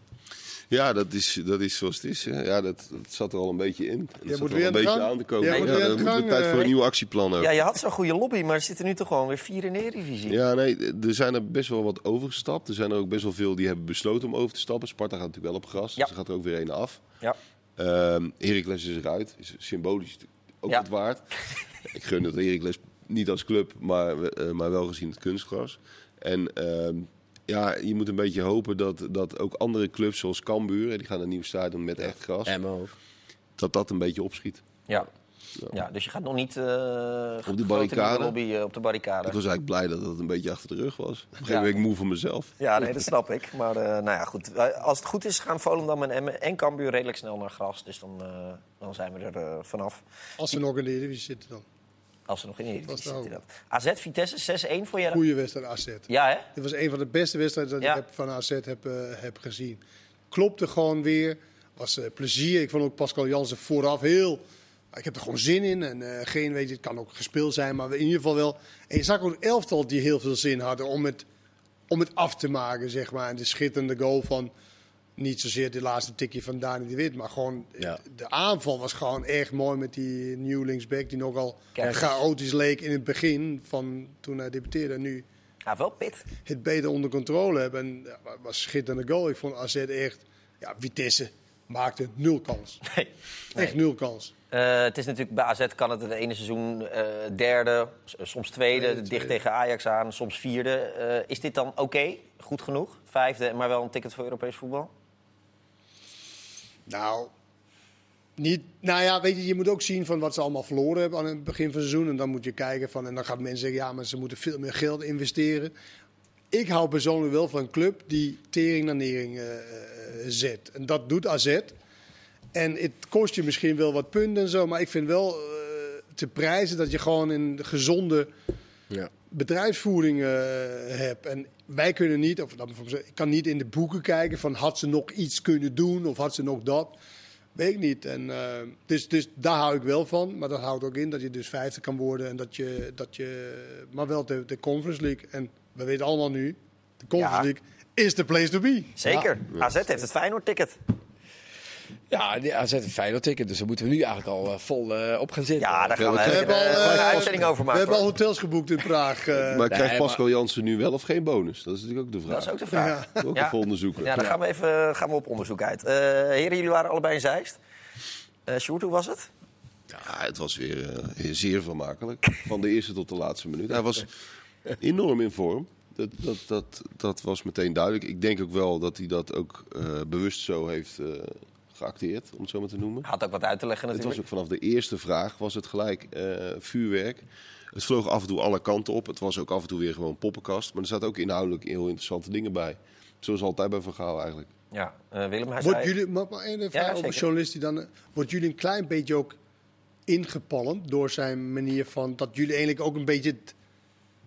Ja, dat is, dat is zoals het is. hè. Ja, dat, dat zat er al een beetje in. Dat Jij zat moet er weer al een beetje gang. aan te komen. Ja, moet aan dan de moeten we tijd voor een eh. nieuw actieplan ook. Ja, je had zo'n goede lobby, maar er zitten nu toch gewoon weer vier in de Eredivisie. Ja, nee, er zijn er best wel wat overgestapt. Er zijn er ook best wel veel die hebben besloten om over te stappen. Sparta gaat natuurlijk wel op gras, Ja. dus er gaat er ook weer een af. Ja. Ehm Heracles is eruit, is symbolisch ook Ja. wat waard. Ik gun het Heracles niet als club, maar, eh, maar wel gezien het kunstgras. En ehm, ja, je moet een beetje hopen dat, dat ook andere clubs zoals Cambuur, die gaan een nieuw stadion met echt gras, Emmo. dat dat een beetje opschiet. Ja. Ja, dus je gaat nog niet eh Op de barricade? lobby eh, op de barricade. Ik was eigenlijk blij dat dat een beetje achter de rug was. Op een gegeven moment ben ik moe van mezelf. Ja, nee, dat snap ik. Maar eh, nou ja, goed. Als het goed is, gaan Volendam en Emmen en Cambuur redelijk snel naar gras. Dus dan, eh, dan zijn we er vanaf. Als ze nog in de Eredivisie zitten dan. Als ze nog in Eredivisie zitten. inderdaad. AZ Vitesse 6-1 voor je. Goede wedstrijd AZ. Ja, hè? Dit was een van de beste wedstrijden dat Ja. ik heb van AZ heb, eh, heb gezien. Klopte gewoon weer. Was eh, plezier. Ik vond ook Pascal Jansen vooraf heel... Ik heb er gewoon zin in. En eh, geen, weet je, het kan ook gespeeld zijn, maar in ieder geval wel. En je zag ook een elftal die heel veel zin hadden om het, om het af te maken, zeg maar. En de schitterende goal van... Niet zozeer de laatste tikje van Dani de Wit, maar gewoon Ja. de aanval was gewoon echt mooi met die nieuw linksback die nogal Kerkers. chaotisch leek in het begin van toen hij debuteerde. En nu Ja, wel pit. het beter onder controle hebben. En ja, was een schitterende goal. Ik vond AZ echt... Ja, Vitesse maakte nul kans. Nee. Echt nul kans. Eh, het is natuurlijk bij AZ kan het het ene seizoen eh, derde, s- soms tweede, dicht tweede. tegen Ajax aan, soms vierde. Eh, is dit dan oké? Goed genoeg? Vijfde, maar wel een ticket voor Europees voetbal? Nou, niet, nou ja, weet je, je moet ook zien van wat ze allemaal verloren hebben aan het begin van het seizoen. En dan moet je kijken van... En dan gaat mensen zeggen, ja, maar ze moeten veel meer geld investeren. Ik hou persoonlijk wel van een club die tering naar nering eh, eh, zet. En dat doet AZ. En het kost je misschien wel wat punten en zo. Maar ik vind wel eh, te prijzen dat je gewoon een gezonde Ja. Bedrijfsvoering eh hebt. En wij kunnen niet, of dat, ik kan niet in de boeken kijken van had ze nog iets kunnen doen of had ze nog dat. Weet ik niet. En, eh, dus, dus daar hou ik wel van. Maar dat houdt ook in dat je dus vijfde kan worden. En dat je, dat je, maar wel de, de Conference League. En we weten allemaal nu, de Conference Ja. League is the place to be. Zeker. AZ heeft het Feyenoord-ticket. Ja, die AZ een Feyenoord ticket, dus daar moeten we nu eigenlijk al eh, vol eh, op gaan zitten. Ja, daar gaan we, we we hebben al, een eh, uitzending over We maken. hebben al hotels geboekt in Praag. eh. Maar krijgt Pascal Jansen nu wel of geen bonus? Dat is natuurlijk ook de vraag. Dat is ook de vraag. Ja. Ook Ja. even onderzoeken. Ja, daar gaan we even gaan we op onderzoek uit. Eh, heren, jullie waren allebei in Zeist. Eh Sjoerd, hoe was het? Ja, het was weer eh, zeer vermakelijk. Van de eerste tot de laatste minuut. Hij was enorm in vorm. Dat, dat, dat, dat was meteen duidelijk. Ik denk ook wel dat hij dat ook eh, bewust zo heeft eh, geacteerd, om het zo maar te noemen. Had ook wat uit te leggen Het natuurlijk. was ook vanaf de eerste vraag was het gelijk eh, vuurwerk. Het vloog af en toe alle kanten op. Het was ook af en toe weer gewoon poppenkast. Maar er zaten ook inhoudelijk heel interessante dingen bij. Zoals altijd bij Van Gaal eigenlijk. Ja, eh, Willem, hij Wordt zei... jullie, maar, maar één vraag over zeker. journalist die dan, eh, wordt jullie een klein beetje ook ingepalmd door zijn manier van dat jullie eigenlijk ook een beetje het-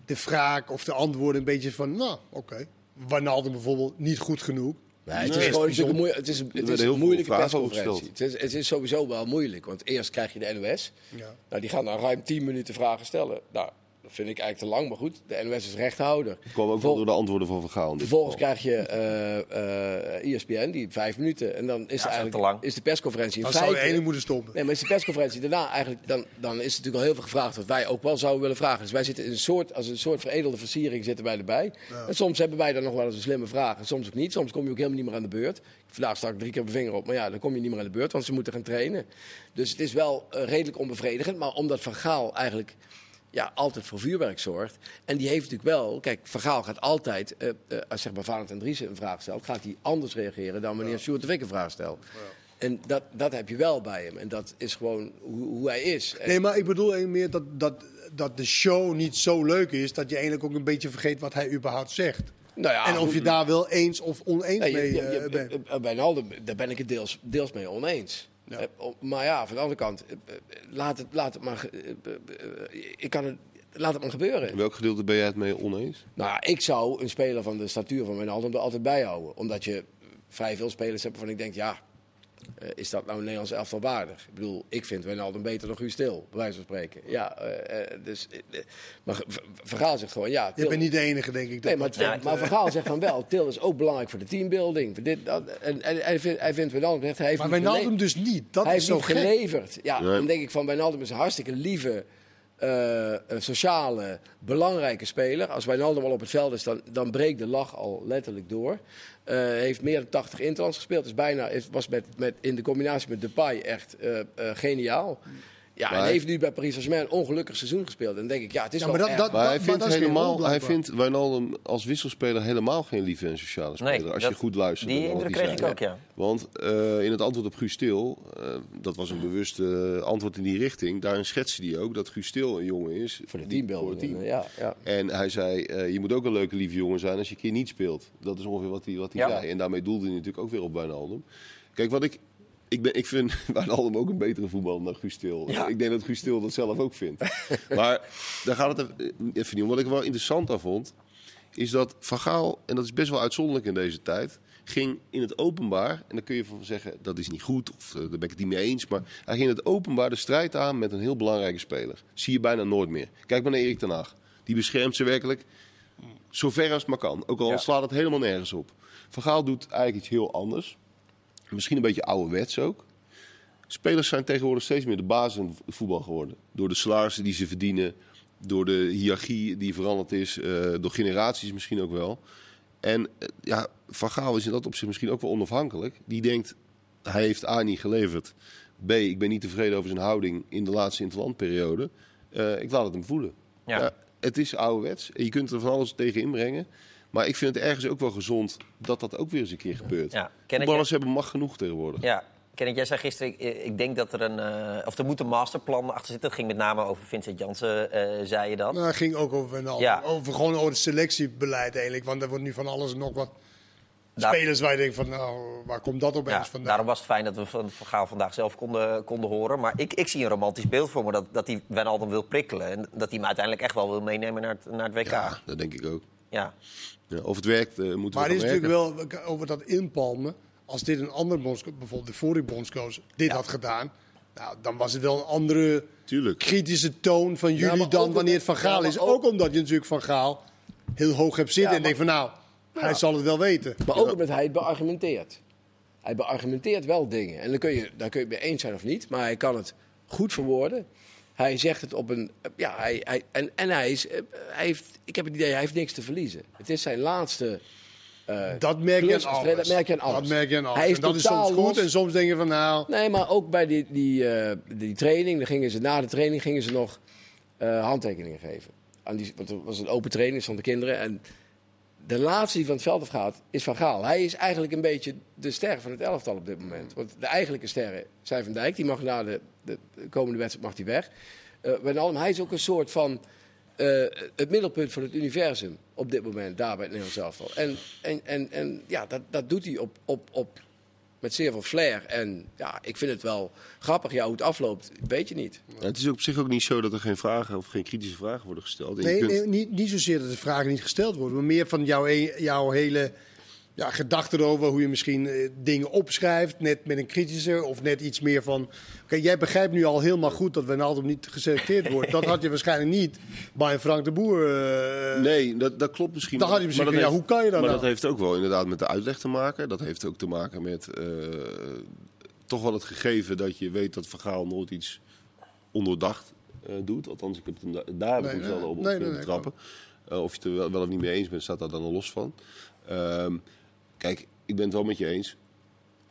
de vraag of de antwoorden een beetje van, nou, oké, Wijnaldum bijvoorbeeld niet goed genoeg. Nee, het Nee, is gewoon een, moe- het is het is een moeilijke persconferentie. Het is, het is sowieso wel moeilijk, want eerst krijg je de NOS. Ja. Nou, die gaan dan ruim 10 minuten vragen stellen. Nou, dat vind ik eigenlijk te lang, maar goed. De NOS is rechthouder. Het kwam ook wel Vol- door de antwoorden van Van Gaal. in dit Vervolgens geval. krijg je eh, eh, ESPN, die vijf minuten. En dan is, er ook eigenlijk, te lang. is de persconferentie in Dan zou je moeten stoppen. Nee, maar is de persconferentie daarna eigenlijk, dan, dan is er natuurlijk al heel veel gevraagd wat wij ook wel zouden willen vragen. Dus wij zitten in een soort, als een soort veredelde versiering zitten wij erbij. En soms hebben wij dan nog wel eens een slimme vraag en soms ook niet. Soms kom je ook helemaal niet meer aan de beurt. Vandaag stak ik drie keer mijn vinger op, maar ja, dan kom je niet meer aan de beurt, want ze moeten gaan trainen. Dus het is wel eh, redelijk onbevredigend, maar omdat Van Gaal eigenlijk ja, altijd voor vuurwerk zorgt. En die heeft natuurlijk wel, kijk, Van Gaal gaat altijd, eh, eh, als zeg maar Valentijn Driessen een vraag stelt, gaat hij anders reageren dan wanneer Sjoerd de Vik een vraag stelt. En dat, dat heb je wel bij hem. En dat is gewoon hoe, hoe hij is. En- Nee, maar ik bedoel eigenlijk meer dat, dat, dat de show niet zo leuk is dat je eigenlijk ook een beetje vergeet wat hij überhaupt zegt. nou ja, en of je daar wel eens of oneens nee, mee je- eh, je- bent. Bij daar ben ik het deels, deels mee oneens. Ja. Eh, op- Maar ja, van de andere kant, eh, eh, laat het, laat het maar. Ik kan het, laat het maar gebeuren. In welk gedeelte ben jij het mee oneens? Nou ik zou een speler van de statuur van Wijnaldum er altijd bij houden. Omdat je vrij veel spelers hebt waarvan ik denk, ja, eh, is dat nou een Nederlands elftal waardig? Ik bedoel, ik vind Wijnaldum beter dan Guus Stil, bij wijze van spreken. Ja, eh, eh, dus, maar Ver- Ver- Vergaal zegt gewoon, ja, Je bent niet de enige, denk ik. Nee, dat maar, dat- Ja, maar Vergaal zegt van wel, Til is ook belangrijk voor de teambuilding. Voor dit, dat, en, en hij vindt, hij vindt Wijnaldum, zegt, hij heeft Maar Wijnaldum gele- dus niet. Dat hij is heeft zo niet gek. geleverd. Ja, Nee. dan denk ik van Wijnaldum is een hartstikke lieve, eh, eh, sociale, belangrijke speler. Als Wijnaldum al op het veld is, dan, dan breekt de lach al letterlijk door. Eh, heeft meer dan 80 interlands gespeeld. Is bijna, was met, met, in de combinatie met Depay echt eh, geniaal. Ja, Maar- en heeft nu bij Paris Saint-Germain een ongelukkig seizoen gespeeld. En dan denk ik, ja, het is Ja, wel maar dat- Maar hij maar vindt, rol, helemaal, hij vindt Wijnaldum als wisselspeler helemaal geen lieve en sociale speler. Nee, als dat- je goed luistert. Die indruk hij kreeg ik ook, ja. Want eh, in het antwoord op Guus Stil, eh, dat was een bewust eh, antwoord in die richting. Daarin schetste hij ook dat Guus Stil een jongen is. voor de team. Ja, ja. En hij zei, eh, je moet ook een leuke lieve jongen zijn als je een keer niet speelt. Dat is ongeveer wat hij, wat hij Ja. zei. En daarmee doelde hij natuurlijk ook weer op Wijnaldum. Kijk, wat ik... Ik, ben, ik vind Wijnaldum ook een betere voetballer dan Guus Stil. Ja. Ik denk dat Guus Stil dat zelf ook vindt. maar daar gaat het even, even niet om. Wat ik wel interessant aan vond, is dat Van Gaal, en dat is best wel uitzonderlijk in deze tijd, ging in het openbaar, en dan kun je van zeggen dat is niet goed, of eh, daar ben ik het niet mee eens, maar hij ging in het openbaar de strijd aan met een heel belangrijke speler. Zie je bijna nooit meer. Kijk maar naar Erik ten Haag. Die beschermt ze werkelijk zo ver als het maar kan. Ook al Ja. slaat het helemaal nergens op. Van Gaal doet eigenlijk iets heel anders. Misschien een beetje ouderwets ook. Spelers zijn tegenwoordig steeds meer de basis in het voetbal geworden. Door de salarissen die ze verdienen, door de hiërarchie die veranderd is, eh, door generaties misschien ook wel. En eh, ja, Van Gaal is in dat opzicht misschien ook wel onafhankelijk. Die denkt, hij heeft A niet geleverd. B, ik ben niet tevreden over zijn houding in de laatste interlandperiode. Eh ik laat het hem voelen. Ja. Ja. het is ouderwets. En je kunt er van alles tegen inbrengen. Maar ik vind het ergens ook wel gezond dat dat ook weer eens een keer gebeurt. Ja. Hebben mag genoeg tegenwoordig. Ja, Kenneth, jij zei gisteren, ik, ik denk dat er een, eh, of er moet een masterplan achter zitten. Dat ging met name over Vincent Jansen, eh, zei je dan. Nou, het ging ook over. Ja. Over, gewoon over het selectiebeleid eigenlijk. Want er wordt nu van alles en nog wat Daar- spelers waar je denkt van, nou, waar komt dat opeens Ja, vandaan? daarom was het fijn dat we van Van Gaal vandaag zelf konden, konden horen. Maar ik, ik zie een romantisch beeld voor me dat, dat hij Wijnaldum wil prikkelen. En dat hij hem uiteindelijk echt wel wil meenemen naar het, naar het WK. Ja, dat denk ik ook. Ja. Ja, of het werkt, eh, moeten Maar we het is natuurlijk wel over dat inpalmen. Als dit een andere bondscoach, bijvoorbeeld de vorige bondscoach, dit had gedaan. Nou, dan was het wel een andere Tuurlijk. kritische toon van jullie maar dan wanneer het Van Gaal maar is. ook- Ook omdat je natuurlijk Van Gaal heel hoog hebt zitten Ja, en denkt van nou, hij zal het wel weten. Maar ook omdat hij het beargumenteert. Hij beargumenteert wel dingen. En dan kun je, daar kun je het mee eens zijn of niet. Maar hij kan het goed verwoorden. Hij zegt het op een. Ja, hij, hij, en, en hij, is, eh, hij heeft. Ik heb het idee, hij heeft niks te verliezen. Het is zijn laatste. eh, Dat merk je aan alles. Dat merk je aan alles. Dat merk je aan alles. Hij is en dat is soms goed en soms denk je van nou, Nee, maar ook bij die, die, eh, die training, dan gingen ze, na de training gingen ze nog handtekeningen geven. Aan die, want er was een open training van de kinderen. En de laatste die van het veld afgaat is Van Gaal. Hij is eigenlijk een beetje de ster van het elftal op dit moment. Want de eigenlijke sterren zijn Van Dijk. Die mag na de, de komende wedstrijd mag die weg. Wijnaldum, hij is ook een soort van eh, het middelpunt van het universum op dit moment, daar bij het Nederlands elftal. En, en, en, en ja, dat, dat doet hij op, op, op, met zeer veel flair. En ja, ik vind het wel grappig. Ja, hoe het afloopt, weet je niet. Ja, het is op zich ook niet zo dat er geen vragen of geen kritische vragen worden gesteld. En nee, kunt- nee, niet, niet zozeer dat de vragen niet gesteld worden, maar meer van jouw, e- jouw hele ja, gedachte erover hoe je misschien eh, dingen opschrijft, net met een kritische of net iets meer van. Oké, jij begrijpt nu al helemaal goed dat Wijnaldum niet geselecteerd wordt. dat had je waarschijnlijk niet bij Frank de Boer. eh, Nee, dat, dat klopt misschien. Dan had hij misschien maar ja, heeft- hoe kan je dat Maar nou? dat heeft ook wel inderdaad met de uitleg te maken. Dat heeft ook te maken met eh, toch wel het gegeven dat je weet dat Vergaal nooit iets ondoordacht eh, doet. Althans, ik heb het hem da- daar heb ik Nee, hem op nee, trappen. Of je het er wel, wel of niet mee eens bent, staat daar dan los van. Ehm, kijk, ik ben het wel met je eens.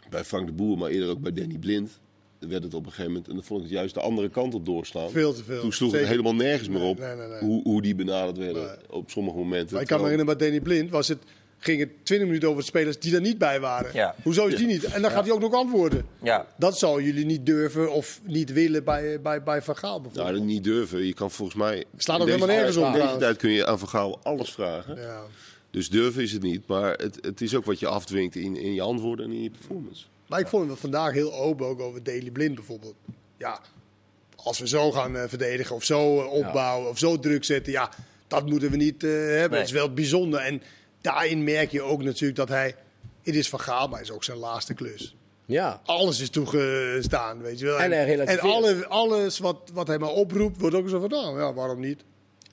Bij Frank de Boer, maar eerder ook bij Danny Blind. werd het op een gegeven moment, en dan vond ik het juist de andere kant op doorslaan. Veel te veel. Toen sloeg Zeker. het helemaal nergens meer op nee, nee, nee. Hoe, hoe die benaderd werden op sommige momenten. Maar ik kan me herinneren, bij Danny Blind was het, ging het 20 minuten over spelers die er niet bij waren. Ja. Hoezo is die niet? En dan gaat hij ook nog antwoorden. Ja. Dat zou jullie niet durven of niet willen bij, bij, bij Van Gaal bijvoorbeeld. Nou, dat niet durven. Je kan volgens mij. Slaat ook in helemaal nergens op In deze tijd kun je aan Vergaal alles vragen. Ja. Dus durven is het niet. Maar het, het is ook wat je afdwingt in, in je antwoorden en in je performance. Maar ik vond het vandaag heel open, ook over Daily Blind bijvoorbeeld. Ja, als we zo gaan eh, verdedigen of zo eh, opbouwen of zo druk zetten, ja, dat moeten we niet eh, hebben. Nee. Het is wel bijzonder. En daarin merk je ook natuurlijk dat hij, het is van Gaal, maar het is ook zijn laatste klus. Ja. Alles is toegestaan, weet je wel. En relativeert. en alle, alles wat, wat hij maar oproept, wordt ook zo van, nou, ja, waarom niet?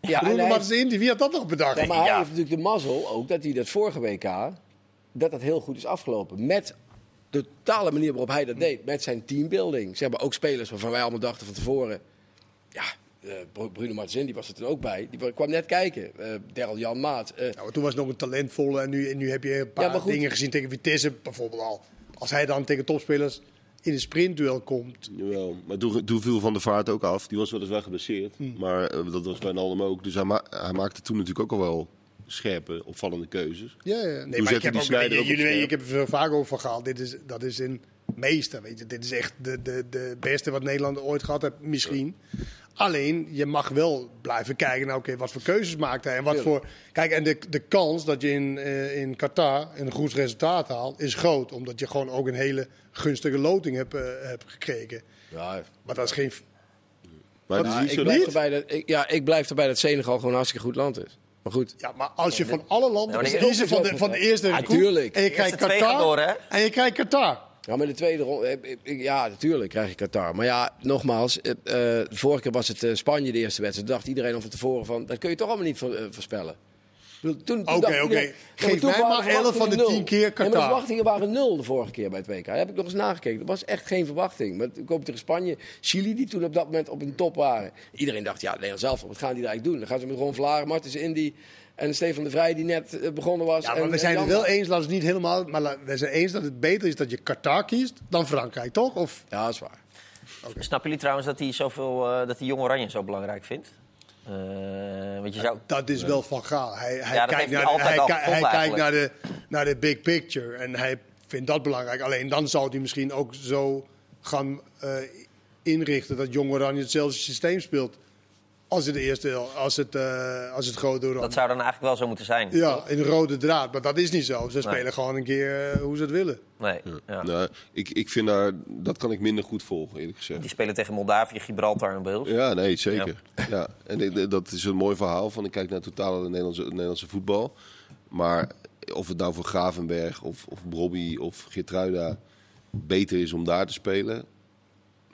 Ja, Martens Indy, wie had dat nog bedacht? Maar hij Ja. heeft natuurlijk de mazzel ook dat hij dat vorige WK, dat dat heel goed is afgelopen. Met de totale manier waarop hij dat deed. Met zijn teambuilding. Zeg maar ook spelers waarvan wij allemaal dachten van tevoren. Ja, eh, Bru- Bruno Martens die was er toen ook bij. Die kwam net kijken. eh Daryl Jan Maat. Nou, toen was het nog een talentvolle en nu, en nu heb je een paar Ja, dingen gezien tegen Vitesse bijvoorbeeld al. Als hij dan tegen topspelers in een sprintduel komt. Jawel, maar toen, toen viel Van der Vaart ook af. Die was weliswaar geblesseerd, maar eh, dat was bij Nalm ook. Dus hij, ma- hij maakte toen natuurlijk ook al wel scherpe, opvallende keuzes. Ja, ja. Nee, maar ik heb ook, jullie, ik heb er veel vaak over verhaald. Dit is, dat is een meester, weet je. Dit is echt de, de, de beste wat Nederland ooit gehad heeft, misschien. Alleen, je mag wel blijven kijken naar, oké, wat voor keuzes maakt hij. En wat voor... Kijk, en de, de kans dat je in, eh, in Qatar een goed resultaat haalt, is groot. Omdat je gewoon ook een hele gunstige loting hebt, eh, hebt gekregen. ja, Maar dat is geen... Maar het is Ja, niet ik, zo blijf erbij dat, ik, ja, ik blijf erbij dat Senegal gewoon een hartstikke goed land is. Maar goed. Ja, maar als je van alle landen Nou, kiezen van de, van de eerste Ja, groep, tuurlijk. en je krijgt Qatar door, hè? en je krijgt Qatar. Ja, maar de tweede ronde. eh, ik- ik- Ja, natuurlijk krijg je Qatar. Maar ja, nogmaals. eh, eh, de vorige keer was het eh, Spanje de eerste wedstrijd. Dacht iedereen al van tevoren van. Dat kun je toch allemaal niet voor- eh, voorspellen. Ik bedoel, Toen, toen Oké, oké. Geef mij maar de 11 van de verwachtingen 10 nul. keer Ja, maar de Qatar. verwachtingen waren nul de vorige keer bij het WK. Daar heb ik nog eens nagekeken. Er was echt geen verwachting. Maar ik hoop tegen Spanje, Chili, die toen op dat moment op een top waren. Iedereen dacht, ja, Nederland zelf, wat gaan die daar eigenlijk doen? Dan gaan ze met Ron Vlaar, Martens Indy en Stefan de Vrij, die net eh, begonnen was. Ja, maar en- we en zijn het wel eens, laten we het niet helemaal, maar we zijn eens dat het beter is dat je Qatar kiest dan Frankrijk, toch? Of, Ja, dat is waar. Snappen jullie trouwens dat hij zoveel, eh, dat hij Jong Oranje zo belangrijk vindt? Eh, want je zou... dat is wel van Gaal. Hij, hij kijkt, hij naar, hij, kijkt naar, de, naar de big picture en hij vindt dat belangrijk. Alleen dan zou hij misschien ook zo gaan eh, inrichten dat Jong Oranje hetzelfde systeem speelt als het eerste, als het, eh, als het Oranje. Dat zou dan eigenlijk wel zo moeten zijn. Ja, in rode draad. Maar dat is niet zo. Ze spelen gewoon een keer eh, hoe ze het willen. Nee. Ja. Nou, ik, ik vind daar, dat kan ik minder goed volgen, eerlijk gezegd. Die spelen tegen Moldavië, Gibraltar en Beels. Ja, nee, zeker. Ja. En ik- ik- dat is een mooi verhaal van ik kijk naar totale Nederlandse, Nederlandse voetbal. Maar of het nou voor Gravenberg of, of Brobby of Geertruida beter is om daar te spelen.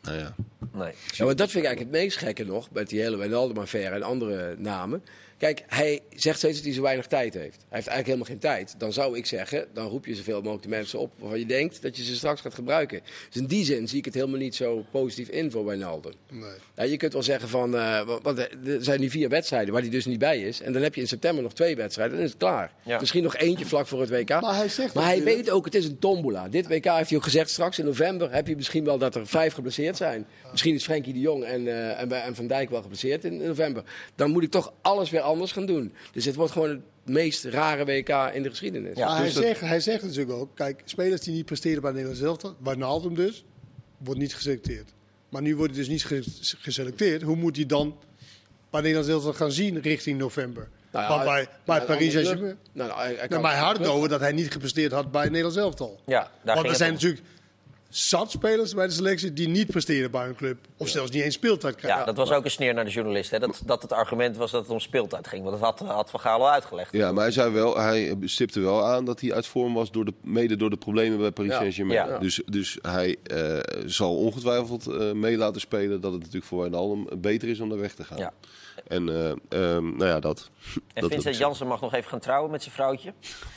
Nou ja, Nee. Ja, maar dat vind ik eigenlijk het meest gekke nog, met die hele Wijnaldum-affaire en andere namen. Kijk, hij zegt steeds dat hij zo weinig tijd heeft. Hij heeft eigenlijk helemaal geen tijd. Dan zou ik zeggen, dan roep je zoveel mogelijk de mensen op waarvan je denkt dat je ze straks gaat gebruiken. Dus in die zin zie ik het helemaal niet zo positief in voor Wijnaldum. Nee. Ja, je kunt wel zeggen van, eh, wa- want er zijn nu vier wedstrijden waar hij dus niet bij is. En dan heb je in september nog twee wedstrijden, dan is het klaar. Ja. Misschien nog eentje vlak voor het WK. Maar hij zegt Maar hij weet ook, het is een tombola. Dit WK heeft hij ook gezegd, straks in november heb je misschien wel dat er vijf geblesseerd zijn. Misschien is Frenkie de Jong en, eh, en, en Van Dijk wel geblesseerd in, in november. Dan moet ik toch alles weer anders gaan doen. Dus het wordt gewoon het meest rare WK in de geschiedenis. Ja, hij, dus dat- zegt, hij zegt natuurlijk ook, kijk, spelers die niet presteren bij Nederland zelf, Wijnaldum dus, wordt niet geselecteerd. Maar nu wordt hij dus niet ge- geselecteerd. Hoe moet hij dan bij Nederland zelf gaan zien richting november? Nou ja, bij, bij Paris Saint-Germain... Nou, nou, hij- Nou, had het over dat hij niet gepresteerd had bij Nederland zelf al. Ja, daar Want ging er zijn natuurlijk zat spelers bij de selectie die niet presteren bij hun club. Of zelfs niet eens speeltijd krijgen. Ja, dat was ook een sneer naar de journalist. Hè? Dat, dat het argument was dat het om speeltijd ging. Want dat had, had Van Gaal al uitgelegd. ja maar hij, zei wel, hij stipte wel aan dat hij uit vorm was, door de, mede door de problemen bij Paris. Saint-Germain. Ja. Dus, dus hij eh, zal ongetwijfeld eh, mee laten spelen dat het natuurlijk voor Wijnaldum beter is om daar weg te gaan. Ja. En eh, ehm, nou ja, dat. En dat Vincent. Jansen mag nog even gaan trouwen met zijn vrouwtje.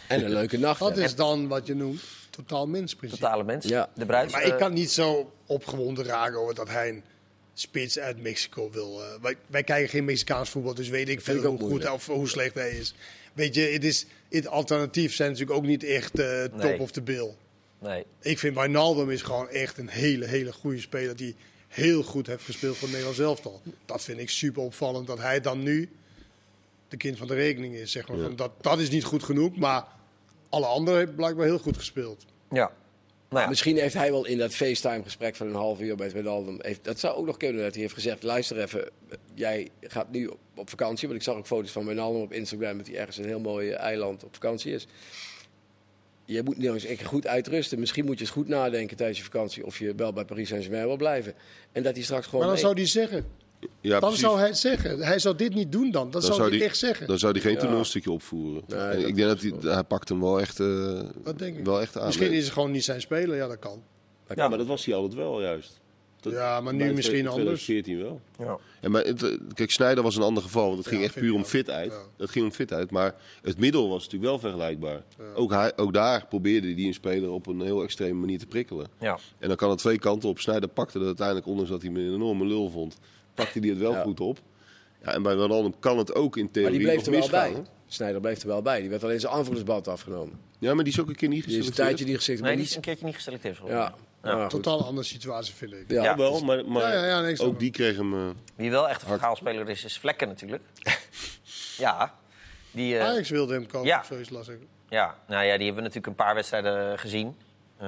En een leuke nacht. Dat is dan wat je noemt totaal mensprincipe. Totale mens. Ja. De bruid. Maar ik kan niet zo opgewonden raken over dat hij een spits uit Mexico wil. eh, wij, wij kijken geen Mexicaans voetbal, dus weet ik veel hoe goed of hoe slecht hij is. Weet je, het is het alternatief zijn natuurlijk ook niet echt eh, top Nee. of the bill. Nee. Ik vind Wijnaldum is gewoon echt een hele, hele goede speler die heel goed heeft gespeeld voor Nederland elftal. Dat vind ik super opvallend dat hij dan nu de kind van de rekening is. Zeg maar. Ja. Dat, dat is niet goed genoeg, maar alle anderen hebben blijkbaar heel goed gespeeld. Ja. Nou ja. Misschien heeft hij wel in dat FaceTime-gesprek van een half uur met Wijnaldum... Heeft, dat zou ook nog kunnen dat hij heeft gezegd... luister even, jij gaat nu op, op vakantie... want ik zag ook foto's van Wijnaldum op Instagram... dat hij ergens een heel mooi eiland op vakantie is. Je moet nu eens goed uitrusten. Misschien moet je eens goed nadenken tijdens je vakantie... of je wel bij Paris Saint-Germain wil blijven. En dat hij straks gewoon... Maar dan mee- zou hij zeggen. Ja, Dan precies. zou hij het zeggen. Hij zou dit niet doen dan. Dat zou, hij echt zeggen. Dan zou hij geen Ja. toneelstukje opvoeren. Nee, ik denk dat hij, hij pakt hem wel echt, eh, Dat denk ik. wel echt aan. Misschien is het gewoon niet zijn speler. Ja, dat kan. Ja, maar dat was hij altijd wel juist. Dat- Ja, maar nu misschien 2014 wel. Ja. Ja, maar het, eh, kijk, Snijder was een ander geval. Want het ging Ja, echt puur om ook. fit uit. Ja. Dat ging om fit uit. Maar het middel was natuurlijk wel vergelijkbaar. Ook, hij, ook daar probeerde hij een speler op een heel extreme manier te prikkelen. Ja. En dan kan het twee kanten op. Snijder pakte het uiteindelijk, ondanks dat hij me een enorme lul vond, pakte hij het wel Ja. goed op. Ja, en bij Wijnaldum kan het ook in Maar theorie die bleef er wel bij. Snijder bleef er wel bij. Die werd alleen zijn aanvoersband afgenomen. Ja, maar die is ook een keer niet Die is een geselecteerd. tijdje niet gezegd. Nee, maar die niet- is een keertje niet geselecteerd. Ja. Ja. Totaal andere situatie, vind ik. Ja, Ja, wel, maar, maar Ja, ja, ja, nee, ik snap ook die kreeg hem... eh, Wie wel echt een verhaalspeler is, is Vlekken natuurlijk. ja. Die, eh, Ajax wilde hem kopen, Ja. of zoiets las ik. ja, nou ja, die hebben we natuurlijk een paar wedstrijden gezien. Eh,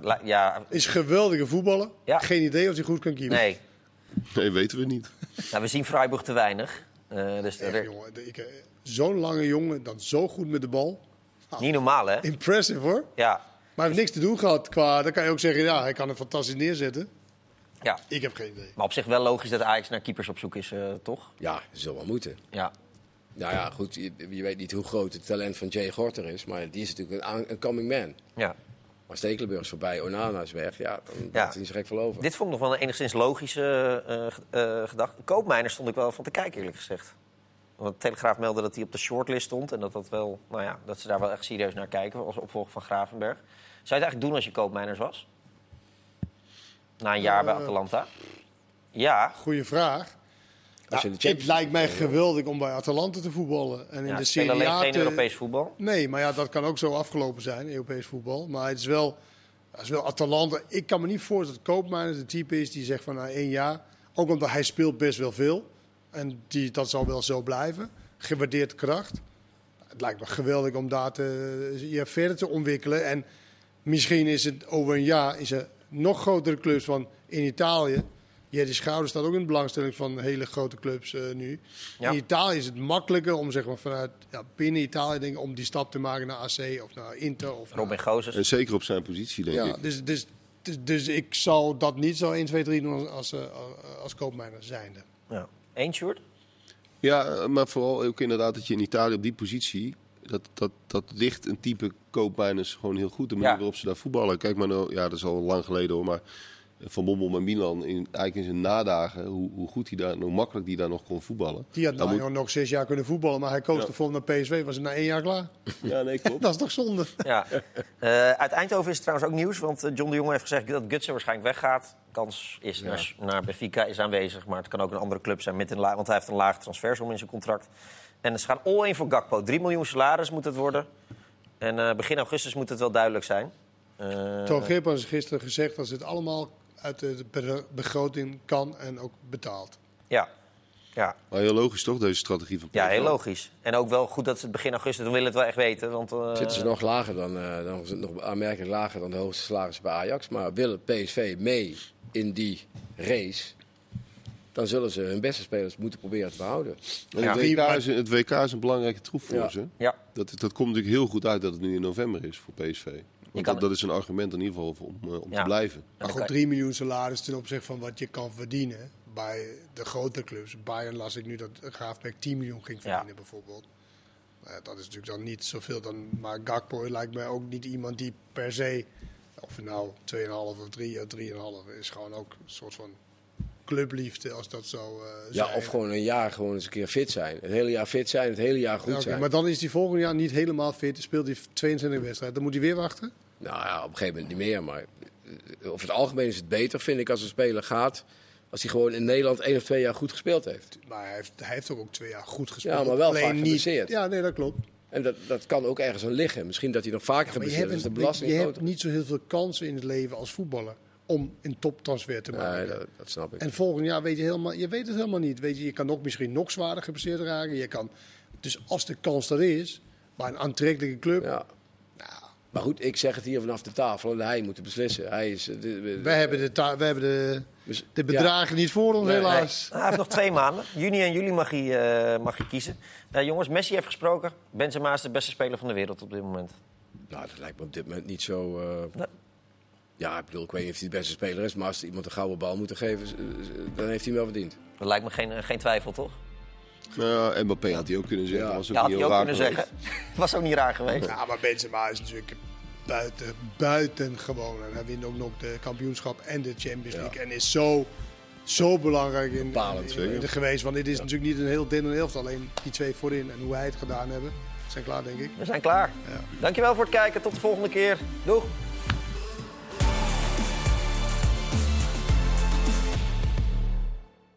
la- ja, Is geweldige voetballer. Ja. Geen idee of hij goed kan keepen. nee. nee, weten we niet. Nou, we zien Freiburg te weinig. Eh, dus Echt, er- jongen. De- ik, eh, Zo'n lange jongen, dan zo goed met de bal. niet normaal, hè? Impressive hoor. Ja. Maar hij heeft niks te doen gehad qua... Dan kan je ook zeggen, ja, hij kan het fantastisch neerzetten. ja. Ik heb geen idee. Maar op zich wel logisch dat Ajax naar keepers op zoek is, eh, toch? Ja, dat zal wel moeten. Ja. Nou ja, goed, je, je weet niet hoe groot het talent van Jay Gorter is, maar die is natuurlijk een, coming man. ja. Maar Stekelenburg is voorbij, Onana is weg, ja, dan Ja. gaat hij niet zo gek veel over. Dit vond ik nog wel een enigszins logische eh, g- eh, gedachte. Koopmijner stond ik wel van te kijken, eerlijk gezegd. Want de Telegraaf meldde dat hij op de shortlist stond. En dat, dat, wel, nou ja, dat ze daar wel echt serieus naar kijken als opvolger van Gravenberg. Zou je het eigenlijk doen als je Koopmijners was? Na een jaar bij Eh. Atalanta? Ja, Goeie vraag. Als je in Nou, de het lijkt mij geweldig om bij Atalanta te voetballen. En in ja de Serie alleen A geen te- Europees voetbal. Nee, maar ja, dat kan ook zo afgelopen zijn, Europees voetbal. Maar het is wel, het is wel Atalanta. Ik kan me niet voorstellen dat Koopmeiners de type is die zegt van na één jaar... Ook omdat hij speelt best wel veel. En die, dat zal wel zo blijven. Gewaardeerd kracht. Het lijkt me geweldig om daar te, je verder te ontwikkelen. En misschien is het over een jaar is er nog grotere clubs van in Italië. Die schouder staat ook in de belangstelling van hele grote clubs eh, nu. Ja. In Italië is het makkelijker om zeg maar, vanuit ja, binnen Italië denk ik, om die stap te maken naar AC of naar Inter. Of Robin naar, Gozes. En zeker op zijn positie, denk ja, ik. dus, dus, dus, dus ik zou dat niet zo 1, 2, 3 doen als, als, eh, als koopmijner zijnde. Ja. Eén? Ja, maar vooral ook inderdaad dat je in Italië op die positie... Dat, dat, dat ligt een type koopmijners gewoon heel goed. De manier Ja. waarop ze daar voetballen. Kijk maar, nou, ja, dat is al lang geleden hoor. Maar Van Bommel met Milan, in, eigenlijk in zijn nadagen, hoe, hoe goed hij daar, hoe makkelijk hij daar nog kon voetballen. Die had nou moet- nog zes jaar kunnen voetballen, maar hij koos Ja. ervoor naar PSV. Was het na één jaar klaar? Ja, nee, klopt. Dat is toch zonde? Ja. Eh, uit Eindhoven is het trouwens ook nieuws. Want eh, John de Jong heeft gezegd dat Gutsen waarschijnlijk weggaat. Kans is naar, naar Benfica is aanwezig. Maar het kan ook een andere club zijn. Met een la- want hij heeft een laag transfersom in zijn contract. En ze gaan all in voor Gakpo. 3 miljoen salaris moet het worden. En eh, begin augustus moet het wel duidelijk zijn. Eh, Toon Grip is gisteren gezegd dat ze het allemaal uit de be- begroting kan en ook betaalt. ja. Ja. Maar heel logisch toch, deze strategie van ja, heel logisch. En ook wel goed dat ze het begin augustus... Dan willen we het wel echt weten. Want, eh, Zitten ze nog lager dan, eh, dan nog aanmerkelijk lager dan de hoogste salarissen bij Ajax. Maar willen PSV mee in die race, dan zullen ze hun beste spelers moeten proberen te behouden. En Ja. het, WK is, het WK is een belangrijke troef voor Ja. ze. Ja. Dat, dat komt natuurlijk heel goed uit dat het nu in november is voor PSV. Want kan- dat, dat is een argument in ieder geval om, eh, om Ja. te blijven. Maar goed, kan- 3 miljoen salaris ten opzichte van wat je kan verdienen bij de grote clubs. Bayern las ik nu dat Graafbeek 10 miljoen ging Ja. verdienen bijvoorbeeld. Dat is natuurlijk dan niet zoveel. Dan, maar Gakpo lijkt mij ook niet iemand die per se, of nou 2,5 of 3 of 3,5 is, gewoon ook een soort van clubliefde als dat zo eh Ja, zijn. of gewoon een jaar gewoon eens een keer fit zijn. Het hele jaar fit zijn, het hele jaar goed Ja, zijn. maar dan is hij volgend jaar niet helemaal fit. Speelt hij 22 wedstrijden. Dan moet hij weer wachten. Nou ja, op een gegeven moment niet meer. Maar eh, over het algemeen is het beter, vind ik, als een speler gaat. Als hij gewoon in Nederland één of twee jaar goed gespeeld heeft. Maar hij heeft, hij heeft ook, ook twee jaar goed gespeeld. Ja, maar wel Alleen vaak geblesseerd. Ja, nee, dat klopt. En dat, dat kan ook ergens aan liggen. Misschien dat hij nog vaker je geblesseerd hebt, is. De een- belasting je hebt niet zo heel veel kansen in het leven als voetballer om een toptransfer te maken. Nee, dat, dat snap ik. En volgend jaar weet je helemaal, je weet het helemaal niet. Weet je, je kan ook misschien nog zwaarder geblesseerd raken. Je kan, dus als de kans er is, bij een aantrekkelijke club. Ja. Maar goed, ik zeg het hier vanaf de tafel en hij moet het beslissen. Hij is, eh, de- de- Wij hebben de, ta- wij hebben de, dus- de bedragen niet voor ons, Nee, helaas. Hij heeft nog twee maanden. Juni en juli mag hij, eh, mag hij kiezen. Nou, jongens, Messi heeft gesproken. Benzema is de beste speler van de wereld op dit moment. Nou, dat lijkt me op dit moment niet zo. eh. Ja, ik bedoel, ik weet niet of hij de beste speler is, maar als iemand een gouden bal moet geven, eh, dan heeft hij hem wel verdiend. Dat lijkt me geen, eh, geen twijfel, toch? Nou, ja, Mbappé had hij ook kunnen zeggen. Ja. Was ook Ja, had niet hij ook raar kunnen geweest. zeggen. Was ook niet raar geweest. Ja, maar Benzema is natuurlijk buiten, buitengewoon. En hij wint ook nog de kampioenschap en de Champions League. En is zo, zo belangrijk in, Bepalend, in, in zeker. de geweest. Want dit is natuurlijk niet een heel en helft. Alleen die twee voorin en hoe wij het gedaan hebben, zijn klaar denk ik. We zijn klaar. Ja. Dankjewel voor het kijken. Tot de volgende keer. Doeg!